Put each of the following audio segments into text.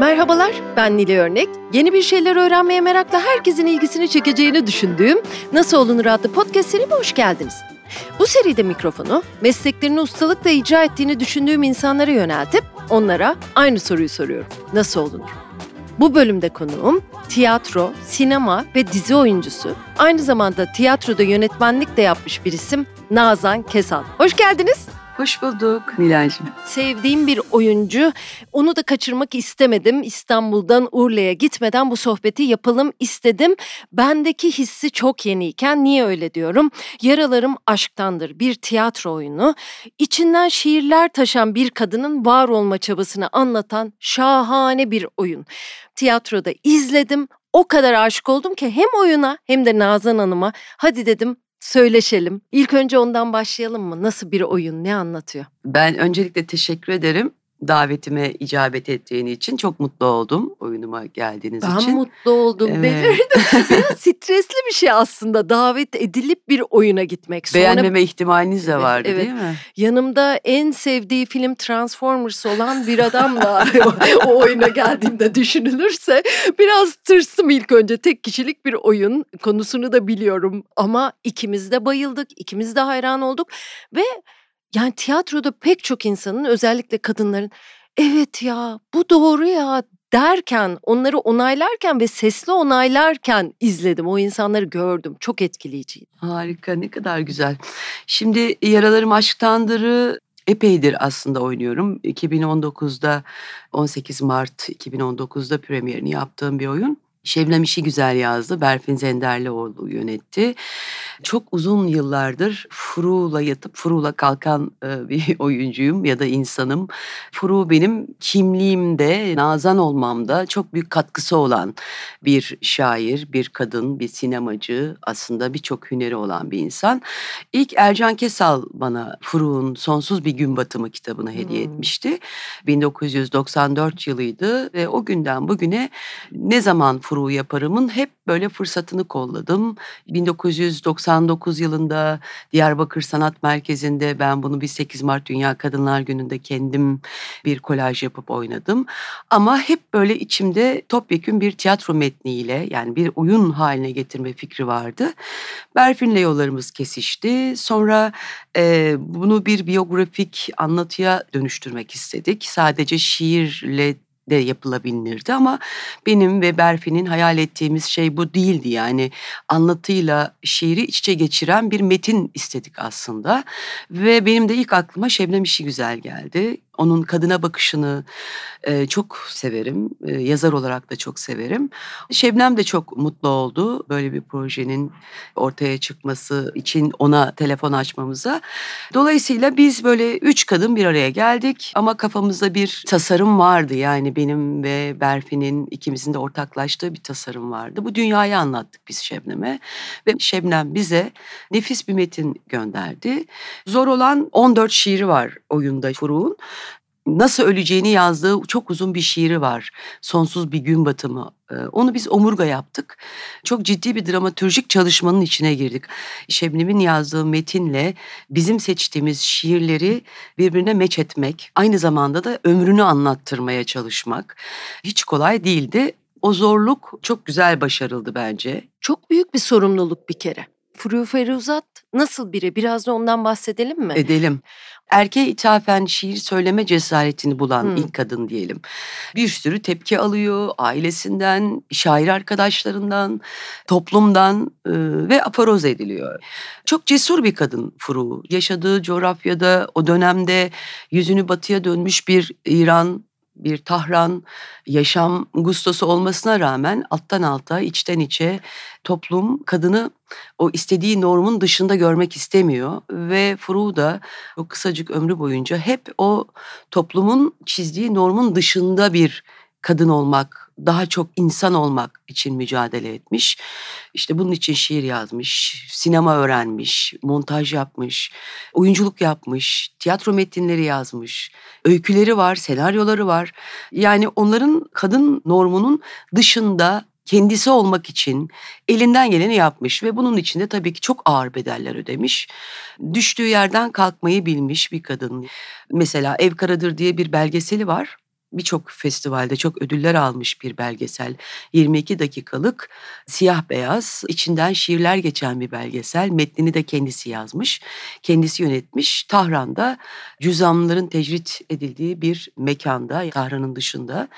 Merhabalar, ben Nili Örnek. Yeni bir şeyler öğrenmeye merakla herkesin ilgisini çekeceğini düşündüğüm Nasıl Olunur adlı podcast serime hoş geldiniz. Bu seride mikrofonu mesleklerini ustalıkla icra ettiğini düşündüğüm insanlara yöneltip onlara aynı soruyu soruyorum. Nasıl olunur? Bu bölümde konuğum tiyatro, sinema ve dizi oyuncusu, aynı zamanda tiyatroda yönetmenlik de yapmış bir isim Nazan Kesal. Hoş geldiniz. Hoş bulduk Nilay'cığım. Sevdiğim bir oyuncu. Onu da kaçırmak istemedim. İstanbul'dan Urla'ya gitmeden bu sohbeti yapalım istedim. Bendeki hissi çok yeniyken niye öyle diyorum? Yaralarım aşktandır bir tiyatro oyunu. İçinden şiirler taşan bir kadının var olma çabasını anlatan şahane bir oyun. Tiyatroda izledim. O kadar aşık oldum ki hem oyuna hem de Nazan Hanım'a hadi dedim söyleşelim. İlk önce ondan başlayalım mı? Nasıl bir oyun, ne anlatıyor? Ben öncelikle teşekkür ederim davetime icabet ettiğin için çok mutlu oldum oyunuma geldiğiniz ben için. Ben mutlu oldum. Evet. Belirdim. Biraz stresli bir şey aslında davet edilip bir oyuna gitmek. Sonra... Beğenmeme ihtimaliniz de vardı evet. değil mi? Yanımda en sevdiği film Transformers olan bir adamla o oyuna geldiğimde düşünülürse biraz tırstım ilk önce. Tek kişilik bir oyun konusunu da biliyorum ama ikimiz de bayıldık, ikimiz de hayran olduk ve yani tiyatroda pek çok insanın özellikle kadınların evet ya bu doğru ya derken onları onaylarken ve sesli onaylarken izledim. O insanları gördüm. Çok etkileyiciydi. Harika ne kadar güzel. Şimdi Yaralarım Aşktandır'ı epeydir aslında oynuyorum. 2019'da 18 Mart 2019'da premierini yaptığım bir oyun. Şebnem işi güzel yazdı. Berfin Zenderlioğlu yönetti. Çok uzun yıllardır Furu'la yatıp Furu'la kalkan bir oyuncuyum ya da insanım. Furu benim kimliğimde, nazan olmamda çok büyük katkısı olan bir şair, bir kadın, bir sinemacı, aslında birçok hüneri olan bir insan. İlk Ercan Kesal bana Furu'nun Sonsuz Bir Gün Batımı kitabını hediye hmm. etmişti. 1994 yılıydı ve o günden bugüne ne zaman Furu yaparımın hep böyle fırsatını kolladım. 1999 yılında Diyarbakır Sanat Merkezi'nde ben bunu bir 8 Mart Dünya Kadınlar Günü'nde kendim bir kolaj yapıp oynadım. Ama hep böyle içimde topyekün bir tiyatro metniyle yani bir oyun haline getirme fikri vardı. Berfin'le yollarımız kesişti. Sonra e, bunu bir biyografik anlatıya dönüştürmek istedik. Sadece şiirle de yapılabilirdi ama benim ve Berfi'nin hayal ettiğimiz şey bu değildi yani anlatıyla şiiri iç içe geçiren bir metin istedik aslında ve benim de ilk aklıma Şebnem İşi Güzel geldi. Onun kadına bakışını e, çok severim. E, yazar olarak da çok severim. Şebnem de çok mutlu oldu böyle bir projenin ortaya çıkması için ona telefon açmamıza. Dolayısıyla biz böyle üç kadın bir araya geldik ama kafamızda bir tasarım vardı. Yani benim ve Berfi'nin ikimizin de ortaklaştığı bir tasarım vardı. Bu dünyayı anlattık biz Şebnem'e ve Şebnem bize nefis bir metin gönderdi. Zor olan 14 şiiri var oyunda Furuğun nasıl öleceğini yazdığı çok uzun bir şiiri var. Sonsuz bir gün batımı. Onu biz omurga yaptık. Çok ciddi bir dramatürjik çalışmanın içine girdik. Şebnem'in yazdığı metinle bizim seçtiğimiz şiirleri birbirine meç etmek, aynı zamanda da ömrünü anlattırmaya çalışmak hiç kolay değildi. O zorluk çok güzel başarıldı bence. Çok büyük bir sorumluluk bir kere. Furu Feruzat nasıl biri? Biraz da ondan bahsedelim mi? Edelim erkeğe ithafen şiir söyleme cesaretini bulan hmm. ilk kadın diyelim. Bir sürü tepki alıyor ailesinden, şair arkadaşlarından, toplumdan e, ve aforoz ediliyor. Çok cesur bir kadın Furu. Yaşadığı coğrafyada o dönemde yüzünü batıya dönmüş bir İran bir Tahran yaşam gustosu olmasına rağmen alttan alta, içten içe toplum kadını o istediği normun dışında görmek istemiyor. Ve Furu da o kısacık ömrü boyunca hep o toplumun çizdiği normun dışında bir kadın olmak, daha çok insan olmak için mücadele etmiş. İşte bunun için şiir yazmış, sinema öğrenmiş, montaj yapmış, oyunculuk yapmış, tiyatro metinleri yazmış, öyküleri var, senaryoları var. Yani onların kadın normunun dışında kendisi olmak için elinden geleni yapmış ve bunun içinde tabii ki çok ağır bedeller ödemiş. Düştüğü yerden kalkmayı bilmiş bir kadın. Mesela Ev Karadır diye bir belgeseli var. Birçok festivalde çok ödüller almış bir belgesel. 22 dakikalık siyah beyaz içinden şiirler geçen bir belgesel. Metnini de kendisi yazmış. Kendisi yönetmiş. Tahran'da cüzamların tecrit edildiği bir mekanda Tahran'ın dışında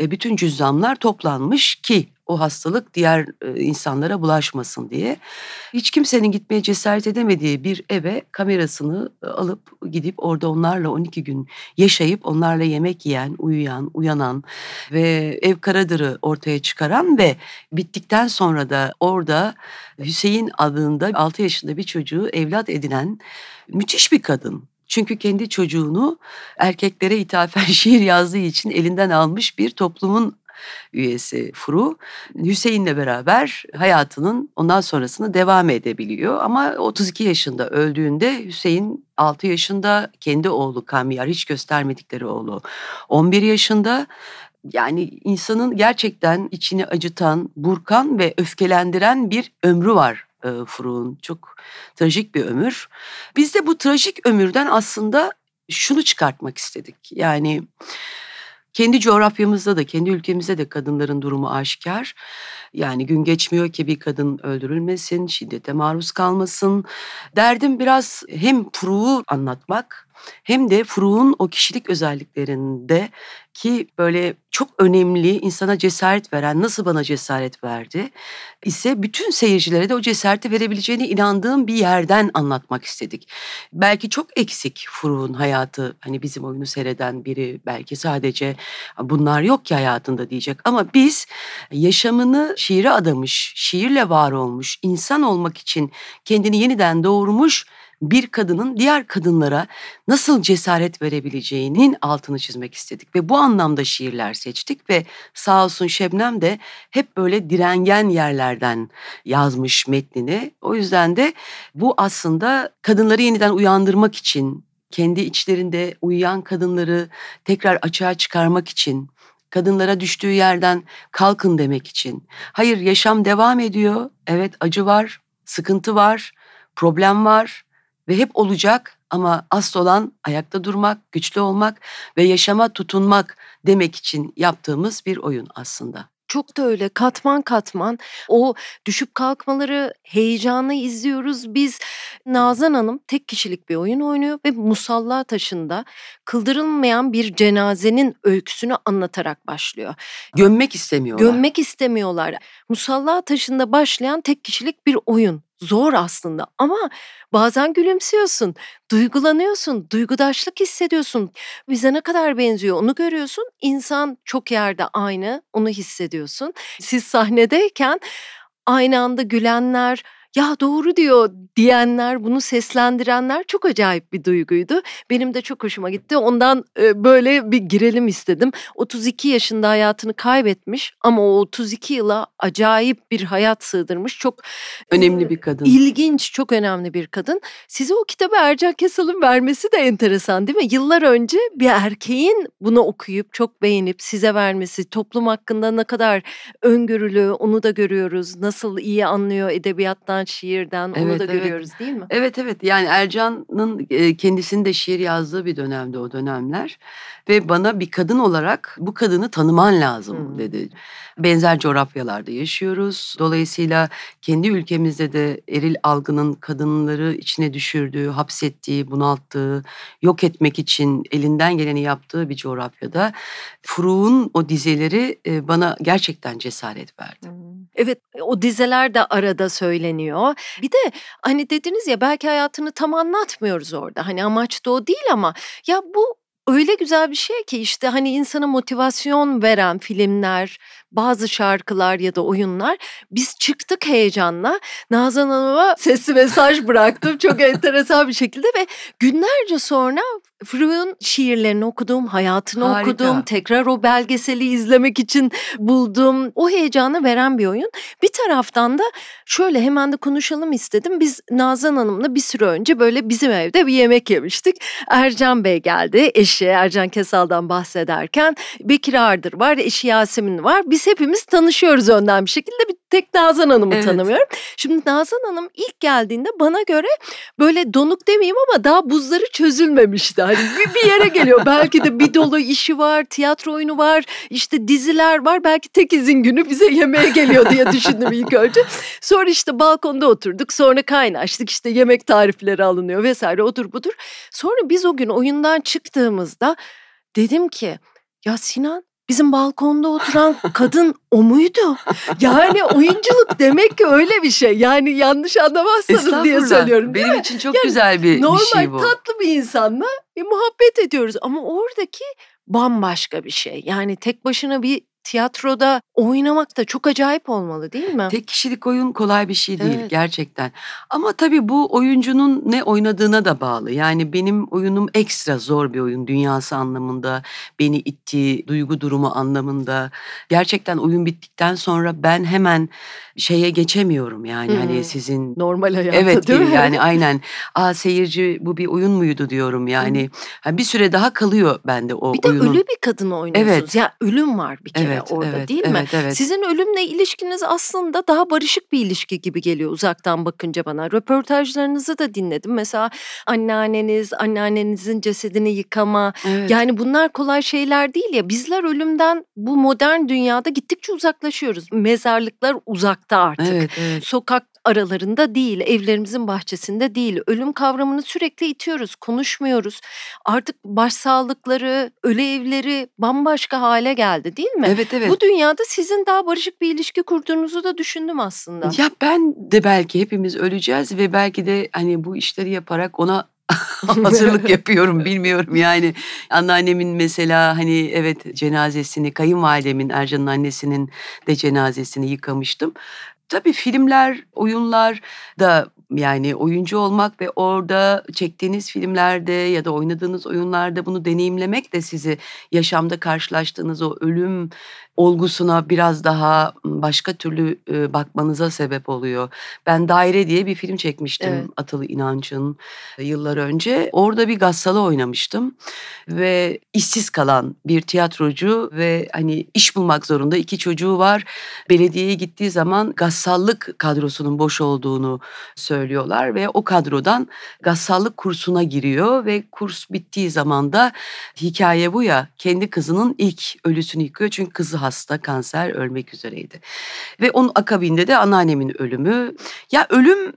e, bütün cüzamlar toplanmış ki o hastalık diğer insanlara bulaşmasın diye. Hiç kimsenin gitmeye cesaret edemediği bir eve kamerasını alıp gidip orada onlarla 12 gün yaşayıp onlarla yemek yiyen, uyuyan, uyanan ve ev karadırı ortaya çıkaran ve bittikten sonra da orada Hüseyin adında 6 yaşında bir çocuğu evlat edinen müthiş bir kadın. Çünkü kendi çocuğunu erkeklere ithafen şiir yazdığı için elinden almış bir toplumun üyesi Furu Hüseyin'le beraber hayatının ondan sonrasını devam edebiliyor. Ama 32 yaşında öldüğünde Hüseyin 6 yaşında kendi oğlu Kamyar hiç göstermedikleri oğlu 11 yaşında yani insanın gerçekten içini acıtan, burkan ve öfkelendiren bir ömrü var e, Furuk'un. Çok trajik bir ömür. Biz de bu trajik ömürden aslında şunu çıkartmak istedik. Yani kendi coğrafyamızda da kendi ülkemizde de kadınların durumu aşikar. Yani gün geçmiyor ki bir kadın öldürülmesin, şiddete maruz kalmasın. Derdim biraz hem Furuğu anlatmak hem de Furuğun o kişilik özelliklerinde ki böyle çok önemli insana cesaret veren nasıl bana cesaret verdi ise bütün seyircilere de o cesareti verebileceğine inandığım bir yerden anlatmak istedik. Belki çok eksik Furuğun hayatı hani bizim oyunu seyreden biri belki sadece bunlar yok ki hayatında diyecek ama biz yaşamını şiire adamış, şiirle var olmuş, insan olmak için kendini yeniden doğurmuş bir kadının diğer kadınlara nasıl cesaret verebileceğinin altını çizmek istedik ve bu anlamda şiirler seçtik ve sağ olsun Şebnem de hep böyle direngen yerlerden yazmış metnini. O yüzden de bu aslında kadınları yeniden uyandırmak için kendi içlerinde uyuyan kadınları tekrar açığa çıkarmak için kadınlara düştüğü yerden kalkın demek için. Hayır yaşam devam ediyor. Evet acı var, sıkıntı var, problem var ve hep olacak ama asıl olan ayakta durmak, güçlü olmak ve yaşama tutunmak demek için yaptığımız bir oyun aslında. Çok da öyle katman katman o düşüp kalkmaları heyecanı izliyoruz. Biz Nazan Hanım tek kişilik bir oyun oynuyor ve musalla taşında kıldırılmayan bir cenazenin öyküsünü anlatarak başlıyor. Gömmek istemiyorlar. Gömmek istemiyorlar. Musalla taşında başlayan tek kişilik bir oyun zor aslında ama bazen gülümsüyorsun, duygulanıyorsun, duygudaşlık hissediyorsun. Bize ne kadar benziyor onu görüyorsun. İnsan çok yerde aynı, onu hissediyorsun. Siz sahnedeyken aynı anda gülenler, ya doğru diyor diyenler, bunu seslendirenler çok acayip bir duyguydu. Benim de çok hoşuma gitti. Ondan e, böyle bir girelim istedim. 32 yaşında hayatını kaybetmiş ama o 32 yıla acayip bir hayat sığdırmış. Çok önemli bir kadın. İlginç, çok önemli bir kadın. Size o kitabı Ercan Kesal'ın vermesi de enteresan değil mi? Yıllar önce bir erkeğin bunu okuyup çok beğenip size vermesi, toplum hakkında ne kadar öngörülü onu da görüyoruz. Nasıl iyi anlıyor edebiyattan Ercan şiirden onu evet, da evet. görüyoruz değil mi? Evet evet yani Ercan'ın kendisinin de şiir yazdığı bir dönemde o dönemler ve bana bir kadın olarak bu kadını tanıman lazım hmm. dedi. Benzer coğrafyalarda yaşıyoruz. Dolayısıyla kendi ülkemizde de eril algının kadınları içine düşürdüğü, hapsettiği, bunalttığı, yok etmek için elinden geleni yaptığı bir coğrafyada Furuğun o dizeleri bana gerçekten cesaret verdi. Hmm. Evet o dizeler de arada söyleniyor. Bir de hani dediniz ya belki hayatını tam anlatmıyoruz orada. Hani amaç da o değil ama ya bu öyle güzel bir şey ki işte hani insana motivasyon veren filmler, bazı şarkılar ya da oyunlar. Biz çıktık heyecanla. Nazan Hanım'a sesli mesaj bıraktım çok enteresan bir şekilde ve günlerce sonra Freud'un şiirlerini okudum, hayatını Harika. okudum, tekrar o belgeseli izlemek için buldum. O heyecanı veren bir oyun. Bir taraftan da şöyle hemen de konuşalım istedim. Biz Nazan Hanım'la bir süre önce böyle bizim evde bir yemek yemiştik. Ercan Bey geldi, eşi Ercan Kesal'dan bahsederken. Bekir Ardır var, eşi Yasemin var. Biz hepimiz tanışıyoruz önden bir şekilde. Bir tek Nazan Hanım'ı Evet. tanımıyorum. Şimdi Nazan Hanım ilk geldiğinde bana göre böyle donuk demeyeyim ama daha buzları çözülmemişti. Hani bir, bir yere geliyor. Belki de bir dolu işi var, tiyatro oyunu var, işte diziler var. Belki tek izin günü bize yemeğe geliyor diye düşündüm ilk önce. Sonra işte balkonda oturduk. Sonra kaynaştık. işte yemek tarifleri alınıyor vesaire odur budur. Sonra biz o gün oyundan çıktığımızda dedim ki ya Sinan bizim balkonda oturan kadın o muydu? Yani oyunculuk demek ki öyle bir şey. Yani yanlış anlamazsanız diye söylüyorum. Benim mi? için çok Yani güzel bir, bir Normal şey bu. tatlı bir insanla e, muhabbet ediyoruz ama oradaki bambaşka bir şey. Yani tek başına bir tiyatroda oynamak da çok acayip olmalı değil mi? Tek kişilik oyun kolay bir şey değil Evet. gerçekten. Ama tabii bu oyuncunun ne oynadığına da bağlı. Yani benim oyunum ekstra zor bir oyun dünyası anlamında, beni ittiği duygu durumu anlamında. Gerçekten oyun bittikten sonra ben hemen şeye geçemiyorum yani Hmm. hani sizin Normal hayatta Evet değil mi? yani aynen. Aa seyirci bu bir oyun muydu diyorum yani. Ha, bir süre daha kalıyor bende o Bir de oyunun. ölü bir kadını oynuyorsunuz. Evet. Ya ölüm var bir kere Evet, orada evet, değil mi? evet, evet. Sizin ölümle ilişkiniz aslında daha barışık bir ilişki gibi geliyor uzaktan bakınca bana. Röportajlarınızı da dinledim. Mesela anneanneniz, anneannenizin cesedini yıkama. Evet. Yani bunlar kolay şeyler değil ya. Bizler ölümden bu modern dünyada gittikçe uzaklaşıyoruz. Mezarlıklar uzakta artık. Evet, evet. Sokak aralarında değil, evlerimizin bahçesinde değil. Ölüm kavramını sürekli itiyoruz, konuşmuyoruz. Artık başsağlıkları, ölü evleri bambaşka hale geldi değil mi? Evet, evet. Bu dünyada sizin daha barışık bir ilişki kurduğunuzu da düşündüm aslında. Ya ben de belki hepimiz öleceğiz ve belki de hani bu işleri yaparak ona hazırlık yapıyorum bilmiyorum yani anneannemin mesela hani evet cenazesini kayınvalidemin Ercan'ın annesinin de cenazesini yıkamıştım. Tabii filmler, oyunlar da yani oyuncu olmak ve orada çektiğiniz filmlerde ya da oynadığınız oyunlarda bunu deneyimlemek de sizi yaşamda karşılaştığınız o ölüm olgusuna biraz daha başka türlü bakmanıza sebep oluyor. Ben Daire diye bir film çekmiştim Evet. Atalı İnanç'ın yıllar önce. Orada bir gassalı oynamıştım ve işsiz kalan bir tiyatrocu ve hani iş bulmak zorunda iki çocuğu var. Belediyeye gittiği zaman gassallık kadrosunun boş olduğunu söylüyorlar ve o kadrodan gassallık kursuna giriyor ve kurs bittiği zaman da hikaye bu ya kendi kızının ilk ölüsünü yıkıyor çünkü kızı hasta kanser ölmek üzereydi. Ve onun akabinde de anneannemin ölümü. Ya ölüm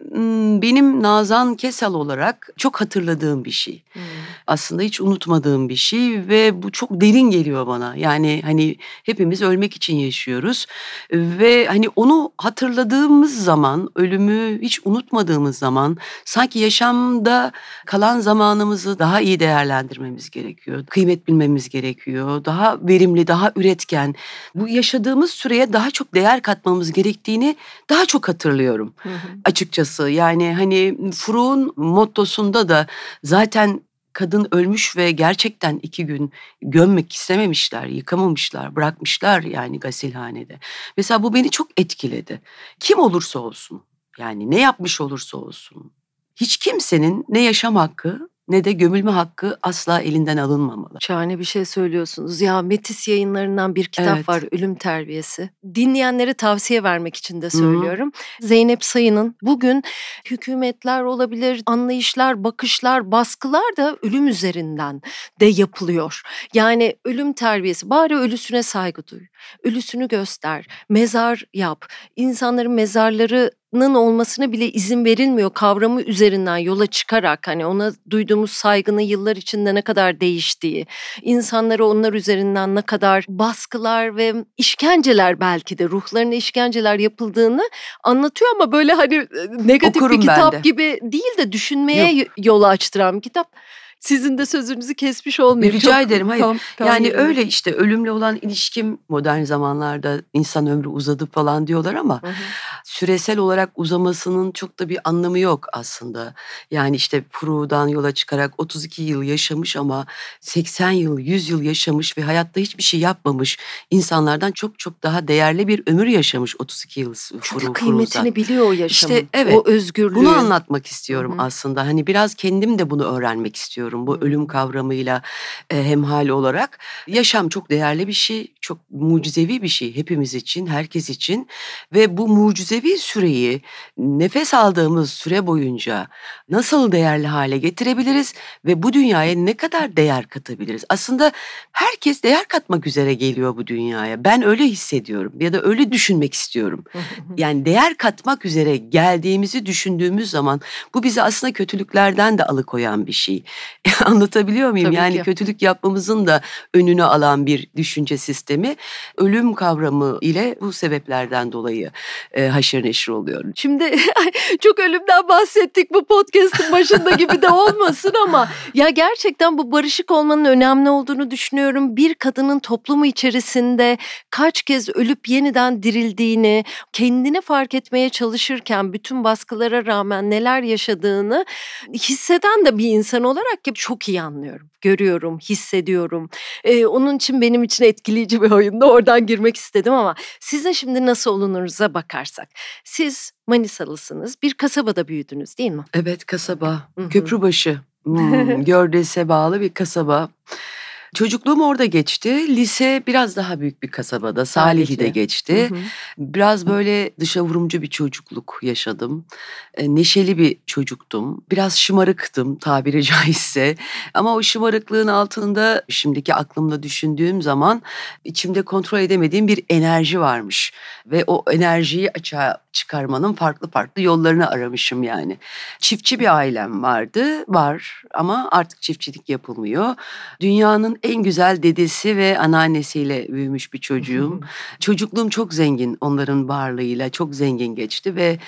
benim Nazan Kesal olarak çok hatırladığım bir şey. Hmm. Aslında hiç unutmadığım bir şey ve bu çok derin geliyor bana. Yani hani hepimiz ölmek için yaşıyoruz ve hani onu hatırladığımız zaman, ölümü hiç unutmadığımız zaman sanki yaşamda kalan zamanımızı daha iyi değerlendirmemiz gerekiyor. Kıymet bilmemiz gerekiyor. Daha verimli, daha üretken, bu yaşadığımız süreye daha çok değer katmamız gerektiğini daha çok hatırlıyorum Hı hı. açıkçası. Yani hani Froun mottosunda da zaten kadın ölmüş ve gerçekten iki gün gömmek istememişler, yıkamamışlar, bırakmışlar yani gasilhanede. Mesela bu beni çok etkiledi. Kim olursa olsun, yani ne yapmış olursa olsun, hiç kimsenin ne yaşam hakkı ne de gömülme hakkı asla elinden alınmamalı. Şahane bir şey söylüyorsunuz. Ya Metis yayınlarından bir kitap Evet. var Ölüm Terbiyesi. Dinleyenlere tavsiye vermek için de söylüyorum. Zeynep Sayın'ın bugün hükümetler olabilir, anlayışlar, bakışlar, baskılar da ölüm üzerinden de yapılıyor. Yani ölüm terbiyesi bari ölüsüne saygı duy. Ölüsünü göster, mezar yap. İnsanların mezarlarının olmasına bile izin verilmiyor kavramı üzerinden yola çıkarak hani ona duyduğumuz saygının yıllar içinde ne kadar değiştiği, insanlara onlar üzerinden ne kadar baskılar ve işkenceler belki de ruhlarına işkenceler yapıldığını anlatıyor ama böyle hani e, negatif Okurum bir kitap de. gibi değil de düşünmeye y- yol açtıran bir kitap. Sizin de sözünüzü kesmiş olmayayım. Rica Çok ederim, hayır. tam- tam Yani yerinde. öyle işte ölümle olan ilişkim modern zamanlarda insan ömrü uzadı falan diyorlar ama Hı hı. süresel olarak uzamasının çok da bir anlamı yok aslında. Yani işte Prou'dan yola çıkarak 32 yıl yaşamış ama 80 yıl, 100 yıl yaşamış ve hayatta hiçbir şey yapmamış insanlardan çok çok daha değerli bir ömür yaşamış 32 yıl Çünkü Prou- kıymetini Prou'dan. biliyor o yaşamın. İşte evet, O özgürlüğü. Bunu anlatmak istiyorum Hı hı. aslında. Hani biraz kendim de bunu öğrenmek istiyorum hissediyorum bu ölüm kavramıyla e, hemhal olarak. Yaşam çok değerli bir şey, çok mucizevi bir şey hepimiz için, herkes için ve bu mucizevi süreyi nefes aldığımız süre boyunca nasıl değerli hale getirebiliriz ve bu dünyaya ne kadar değer katabiliriz? Aslında herkes değer katmak üzere geliyor bu dünyaya. Ben öyle hissediyorum ya da öyle düşünmek istiyorum. Yani değer katmak üzere geldiğimizi düşündüğümüz zaman bu bizi aslında kötülüklerden de alıkoyan bir şey. Anlatabiliyor muyum? Tabii yani ki. kötülük yapmamızın da önünü alan bir düşünce sistemi. Ölüm kavramı ile bu sebeplerden dolayı e, haşır neşir oluyor. Şimdi çok ölümden bahsettik bu podcast'ın başında gibi de olmasın ama ya gerçekten bu barışık olmanın önemli olduğunu düşünüyorum. Bir kadının toplumu içerisinde kaç kez ölüp yeniden dirildiğini, kendini fark etmeye çalışırken bütün baskılara rağmen neler yaşadığını hisseden de bir insan olarak ki çok iyi anlıyorum. Görüyorum, hissediyorum. Ee, onun için benim için etkileyici bir oyunda oradan girmek istedim ama sizin şimdi nasıl olunuruza bakarsak. Siz Manisalısınız. Bir kasabada büyüdünüz değil mi? Evet kasaba, Hı hı. Köprübaşı, hmm, Gördes'e bağlı bir kasaba. Çocukluğum orada geçti. Lise biraz daha büyük bir kasabada, Salihli'de Salihli. geçti. Hı hı. Biraz böyle dışa vurumcu bir çocukluk yaşadım. E, Neşeli bir çocuktum. Biraz şımarıktım tabiri caizse. Ama o şımarıklığın altında şimdiki aklımla düşündüğüm zaman içimde kontrol edemediğim bir enerji varmış. Ve o enerjiyi açığa çıkarmanın farklı farklı yollarını aramışım yani. Çiftçi bir ailem vardı, var ama artık çiftçilik yapılmıyor. Dünyanın en güzel dedesi ve anneannesiyle büyümüş bir çocuğum. Çocukluğum çok zengin onların varlığıyla çok zengin geçti ve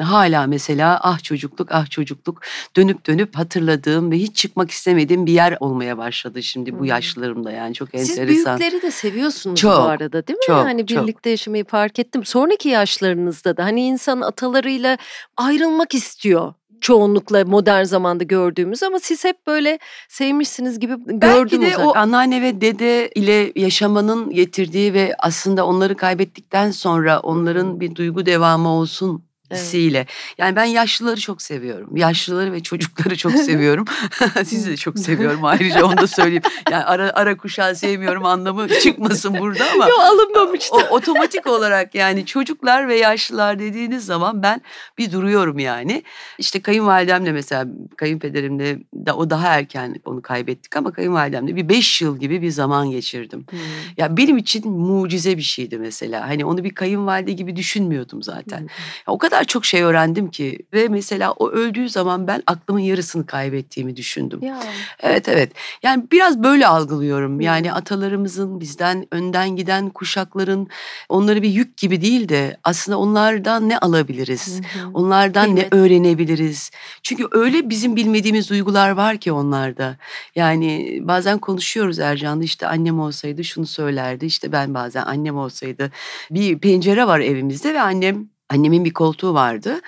hala mesela ah çocukluk ah çocukluk dönüp dönüp hatırladığım ve hiç çıkmak istemediğim bir yer olmaya başladı şimdi bu yaşlarımda yani çok Siz enteresan. büyükleri de seviyorsunuz Çok, bu arada değil mi? çok, çok. birlikte yaşamayı fark ettim. Sonraki yaşlarınızda da hani insan atalarıyla ayrılmak istiyor. Çoğunlukla modern zamanda gördüğümüz ama siz hep böyle sevmişsiniz gibi Belki gördüm de o anneanne ve dede ile yaşamanın getirdiği ve aslında onları kaybettikten sonra onların bir duygu devamı olsun Evet. hissiyle. Yani ben yaşlıları çok seviyorum. Yaşlıları ve çocukları çok seviyorum. Sizi de çok seviyorum ayrıca onu da söyleyeyim. Yani ara, ara kuşağı sevmiyorum anlamı çıkmasın burada ama. Yo alınmamıştı. O, otomatik olarak yani çocuklar ve yaşlılar dediğiniz zaman ben bir duruyorum yani. İşte kayınvalidemle mesela kayınpederimle de o daha erken onu kaybettik ama kayınvalidemle bir beş yıl gibi bir zaman geçirdim. Hmm. Ya benim için mucize bir şeydi mesela. Hani onu bir kayınvalide gibi düşünmüyordum zaten. Hmm. Ya o kadar çok şey öğrendim ki ve mesela o öldüğü zaman ben aklımın yarısını kaybettiğimi düşündüm. Ya. Evet evet. Yani biraz böyle algılıyorum. Yani atalarımızın bizden önden giden kuşakların onları bir yük gibi değil de aslında onlardan ne alabiliriz? Hı hı. Onlardan Kıymet. ne öğrenebiliriz? Çünkü öyle bizim bilmediğimiz duygular var ki onlarda. Yani bazen konuşuyoruz Ercan'da işte annem olsaydı şunu söylerdi. İşte ben bazen annem olsaydı bir pencere var evimizde ve annem annemin bir koltuğu vardı.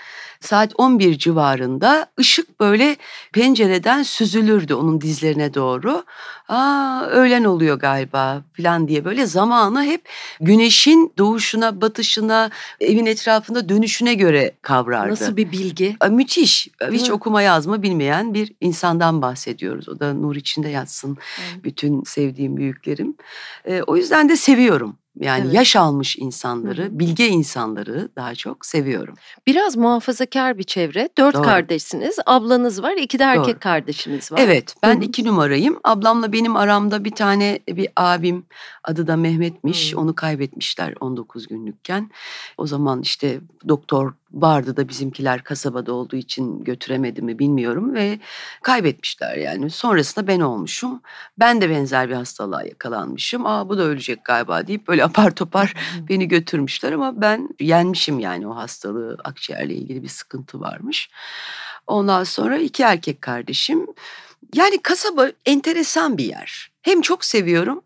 Saat 11 civarında ışık böyle pencereden süzülürdü onun dizlerine doğru. Aa öğlen oluyor galiba falan diye böyle zamanı hep güneşin doğuşuna, batışına, evin etrafında dönüşüne göre kavrardı. Nasıl bir bilgi? Aa, Müthiş. Hiç mi? okuma yazma bilmeyen bir insandan bahsediyoruz. O da nur içinde yatsın bütün sevdiğim büyüklerim. Ee, o yüzden de seviyorum. Yani Evet. yaş almış insanları, Hı hı. bilge insanları daha çok seviyorum. Biraz muhafazakar bir çevre. Dört Doğru. kardeşsiniz. Ablanız var. iki de erkek Doğru. kardeşiniz var. Evet, ben Hı hı. iki numarayım. Ablamla benim aramda bir tane bir abim adı da Mehmet'miş. Hı. Onu kaybetmişler 19 günlükken. O zaman işte doktor vardı da bizimkiler kasabada olduğu için götüremedi mi bilmiyorum ve kaybetmişler yani. Sonrasında ben olmuşum. Ben de benzer bir hastalığa yakalanmışım. Aa bu da ölecek galiba deyip böyle apar topar beni götürmüşler ama ben yenmişim yani o hastalığı akciğerle ilgili bir sıkıntı varmış. Ondan sonra iki erkek kardeşim. Yani kasaba enteresan bir yer. Hem çok seviyorum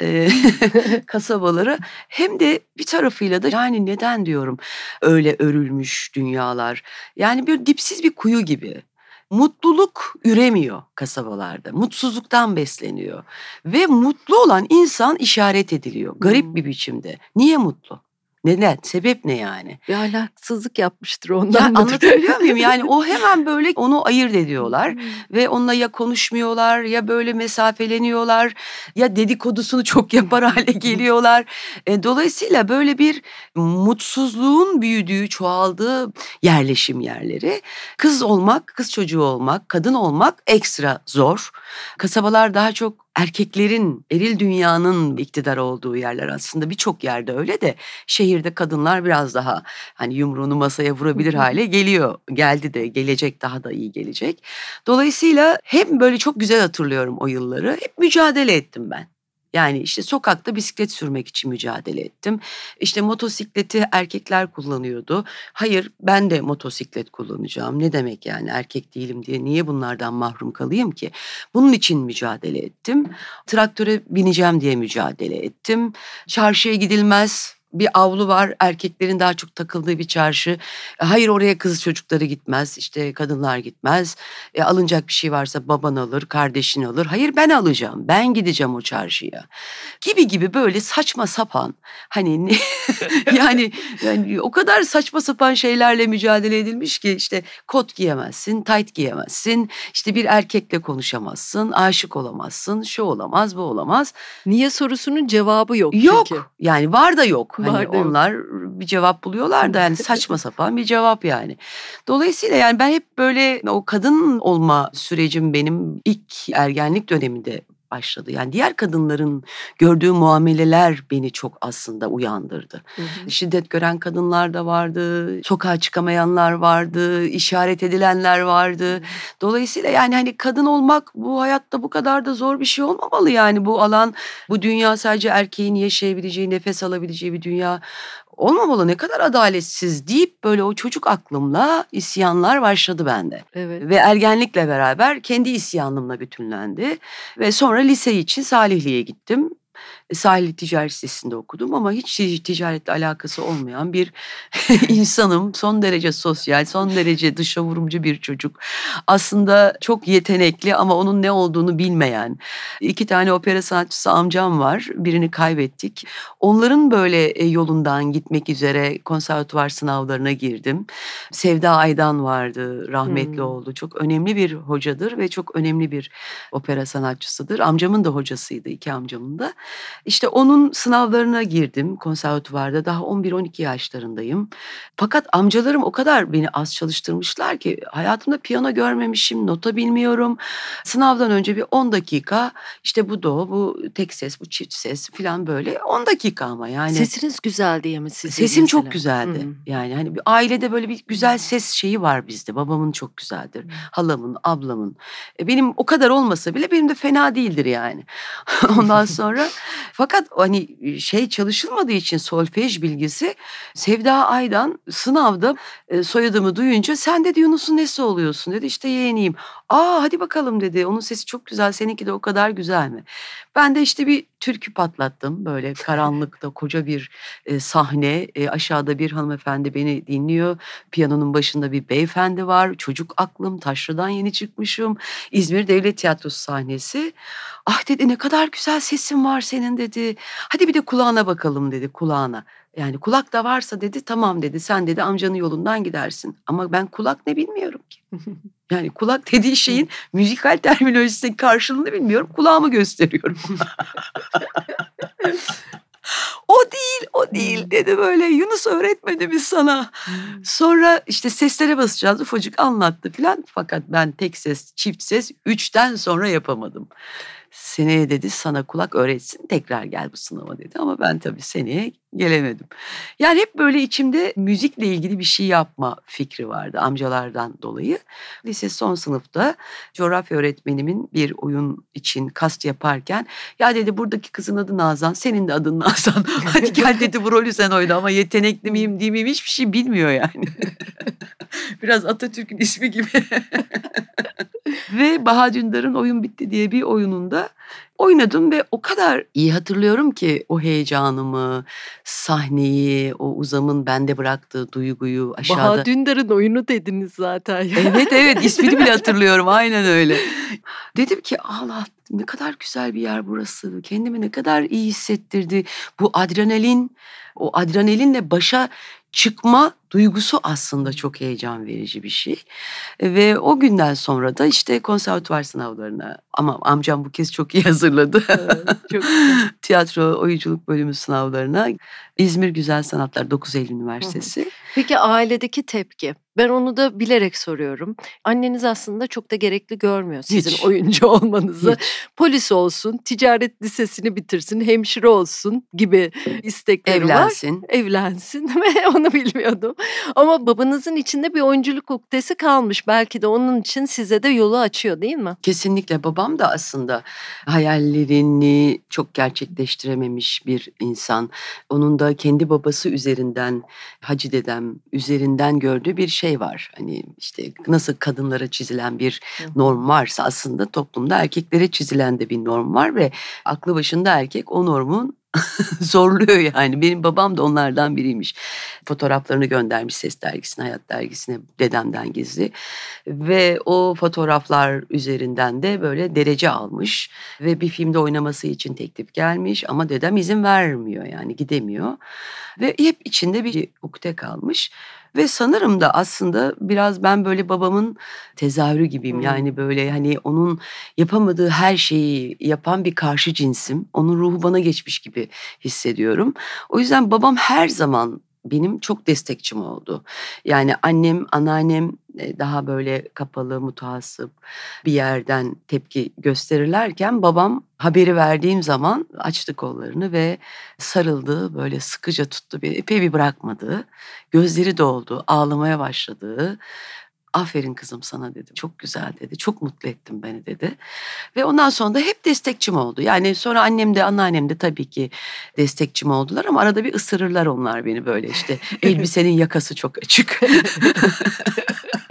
eee, kasabaları hem de bir tarafıyla da yani neden diyorum öyle örülmüş dünyalar. Yani bir dipsiz bir kuyu gibi. Mutluluk üremiyor kasabalarda. Mutsuzluktan besleniyor. Ve mutlu olan insan işaret ediliyor. Garip Hmm. bir biçimde. Niye mutlu? Neden? Sebep ne yani? Bir ahlaksızlık yapmıştır ondan. Ya anlatabiliyor muyum? Yani o hemen böyle onu ayırt ediyorlar ve onunla ya konuşmuyorlar ya böyle mesafeleniyorlar ya dedikodusunu çok yapar hale geliyorlar. E, dolayısıyla böyle bir mutsuzluğun büyüdüğü, çoğaldığı yerleşim yerleri. Kız olmak, kız çocuğu olmak, kadın olmak ekstra zor. Kasabalar daha çok erkeklerin, eril dünyanın iktidar olduğu yerler aslında birçok yerde öyle de şehirde kadınlar biraz daha hani yumruğunu masaya vurabilir hale geliyor. Geldi de gelecek daha da iyi gelecek. Dolayısıyla hem böyle çok güzel hatırlıyorum o yılları. Hep mücadele ettim ben. Yani işte sokakta bisiklet sürmek için mücadele ettim. İşte motosikleti erkekler kullanıyordu. Hayır ben de motosiklet kullanacağım. Ne demek yani erkek değilim diye niye bunlardan mahrum kalayım ki? Bunun için mücadele ettim. Traktöre bineceğim diye mücadele ettim. Çarşıya gidilmez bir avlu var erkeklerin daha çok takıldığı bir çarşı. E, hayır oraya kız çocukları gitmez işte kadınlar gitmez. E, alınacak bir şey varsa baban alır kardeşin alır. Hayır ben alacağım ben gideceğim o çarşıya. Gibi gibi böyle saçma sapan hani yani, yani o kadar saçma sapan şeylerle mücadele edilmiş ki işte kot giyemezsin tight giyemezsin. işte bir erkekle konuşamazsın aşık olamazsın şu olamaz bu olamaz. Niye sorusunun cevabı yok. Yok çünkü. yani var da yok. Hani onlar bir cevap buluyorlar da yani saçma sapan bir cevap yani. Dolayısıyla yani ben hep böyle o kadın olma sürecim benim ilk ergenlik döneminde başladı. Yani diğer kadınların gördüğü muameleler beni çok aslında uyandırdı. Hı hı. Şiddet gören kadınlar da vardı, sokağa çıkamayanlar vardı, işaret edilenler vardı. Dolayısıyla yani hani kadın olmak bu hayatta bu kadar da zor bir şey olmamalı yani bu alan, bu dünya sadece erkeğin yaşayabileceği, nefes alabileceği bir dünya olmamalı. Ne kadar adaletsiz deyip böyle o çocuk aklımla isyanlar başladı bende. Evet. Ve ergenlikle beraber kendi isyanımla bütünlendi. Ve sonra lise için Salihli'ye gittim. Sahil Ticaret Lisesi'nde okudum ama hiç ticaretle alakası olmayan bir insanım. Son derece sosyal, son derece dışa vurumcu bir çocuk. Aslında çok yetenekli ama onun ne olduğunu bilmeyen. İki tane opera sanatçısı amcam var. Birini kaybettik. Onların böyle e, yolundan gitmek üzere konservatuvar sınavlarına girdim. Sevda Aydan vardı, rahmetli Hmm. oldu. Çok önemli bir hocadır ve çok önemli bir opera sanatçısıdır. Amcamın da hocasıydı, iki amcamın da. İşte onun sınavlarına girdim konservatuvarda. Daha 11-12 yaşlarındayım. Fakat amcalarım o kadar beni az çalıştırmışlar ki hayatımda piyano görmemişim, nota bilmiyorum. Sınavdan önce bir 10 dakika işte bu do, bu tek ses, bu çift ses falan böyle 10 dakika ama yani. Sesiniz güzel diye mi sizin? Sesim çok mesela? güzeldi. Hı. Yani hani bir ailede böyle bir güzel ses şeyi var bizde. Babamın çok güzeldir. Halamın, ablamın. E, Benim o kadar olmasa bile benim de fena değildir yani. Ondan sonra fakat hani şey çalışılmadığı için solfej bilgisi Sevda Aydan sınavda e, soyadımı duyunca sen dedi Yunus'un nesi oluyorsun dedi. İşte yeğeniyim. Aa hadi bakalım dedi. Onun sesi çok güzel. Seninki de o kadar güzel mi? Ben de işte bir türkü patlattım. Böyle karanlıkta koca bir e, sahne. E, aşağıda bir hanımefendi beni dinliyor. Piyanonun başında bir beyefendi var. Çocuk aklım. Taşra'dan yeni çıkmışım. İzmir Devlet Tiyatrosu sahnesi. Ah dedi ne kadar güzel sesin var senin dedi. Hadi bir de kulağına bakalım dedi kulağına. Yani kulak da varsa dedi tamam dedi sen dedi amcanın yolundan gidersin. Ama ben kulak ne bilmiyorum ki. Yani kulak dediği şeyin müzikal terminolojisinin karşılığını bilmiyorum. Kulağımı gösteriyorum. o değil, o değil dedi böyle. Yunus öğretmedi mi sana? Sonra işte seslere basacağız. Ufacık anlattı filan. Fakat ben tek ses, çift ses üçten sonra yapamadım. Seneye dedi sana kulak öğretsin tekrar gel bu sınava dedi. Ama ben tabii seneye gelemedim. Yani hep böyle içimde müzikle ilgili bir şey yapma fikri vardı amcalardan dolayı. Lise son sınıfta coğrafya öğretmenimin bir oyun için kast yaparken ya dedi buradaki kızın adı Nazan senin de adın Nazan. Hadi gel dedi bu rolü sen oyna ama yetenekli miyim değil miyim hiçbir şey bilmiyor yani. Biraz Atatürk'ün ismi gibi. Ve Baha Dündar'ın Oyun Bitti diye bir oyununda oynadım ve o kadar iyi hatırlıyorum ki o heyecanımı, sahneyi, o uzamın bende bıraktığı duyguyu aşağıda. Baha Dündar'ın oyunu dediniz zaten. Evet evet ismini bile hatırlıyorum aynen öyle. Dedim ki Allah ne kadar güzel bir yer burası. Kendimi ne kadar iyi hissettirdi. Bu adrenalin, o adrenalinle başa çıkma duygusu aslında çok heyecan verici bir şey. Ve o günden sonra da işte konservatuvar sınavlarına ama amcam bu kez çok iyi hazırladı. Evet, çok Tiyatro oyunculuk bölümü sınavlarına İzmir Güzel Sanatlar 9 Eylül Üniversitesi. Peki ailedeki tepki? Ben onu da bilerek soruyorum. Anneniz aslında çok da gerekli görmüyor sizin Hiç. oyuncu olmanızı. Hiç. Polis olsun, ticaret lisesini bitirsin, hemşire olsun gibi istekleri Evlensin. var. Evlensin. ve onu bilmiyordum. Ama babanızın içinde bir oyunculuk uktesi kalmış. Belki de onun için size de yolu açıyor değil mi? Kesinlikle. Babam da aslında hayallerini çok gerçekleştirememiş bir insan. Onun da kendi babası üzerinden, Hacı dedem üzerinden gördüğü bir şey var. Hani işte nasıl kadınlara çizilen bir norm varsa aslında toplumda erkeklere çizilen de bir norm var ve aklı başında erkek o normun zorluyor yani. Benim babam da onlardan biriymiş. Fotoğraflarını göndermiş Ses Dergisi'ne, Hayat Dergisi'ne dedemden gizli. Ve o fotoğraflar üzerinden de böyle derece almış. Ve bir filmde oynaması için teklif gelmiş ama dedem izin vermiyor yani gidemiyor. Ve hep içinde bir ukde kalmış. Ve sanırım da aslında biraz ben böyle babamın tezahürü gibiyim. Hmm. Yani böyle hani onun yapamadığı her şeyi yapan bir karşı cinsim. Onun ruhu bana geçmiş gibi hissediyorum. O yüzden babam her zaman benim çok destekçim oldu. Yani annem, anneannem e, daha böyle kapalı, mutasip bir yerden tepki gösterirlerken babam haberi verdiğim zaman açtı kollarını ve sarıldı, böyle sıkıca tuttu, bir epey bir bırakmadı. Gözleri doldu, ağlamaya başladı. Aferin kızım sana dedi. Çok güzel dedi. Çok mutlu ettin beni dedi. Ve ondan sonra da hep destekçim oldu. Yani sonra annem de anneannem de tabii ki destekçim oldular ama arada bir ısırırlar onlar beni böyle işte. Elbisenin yakası çok açık.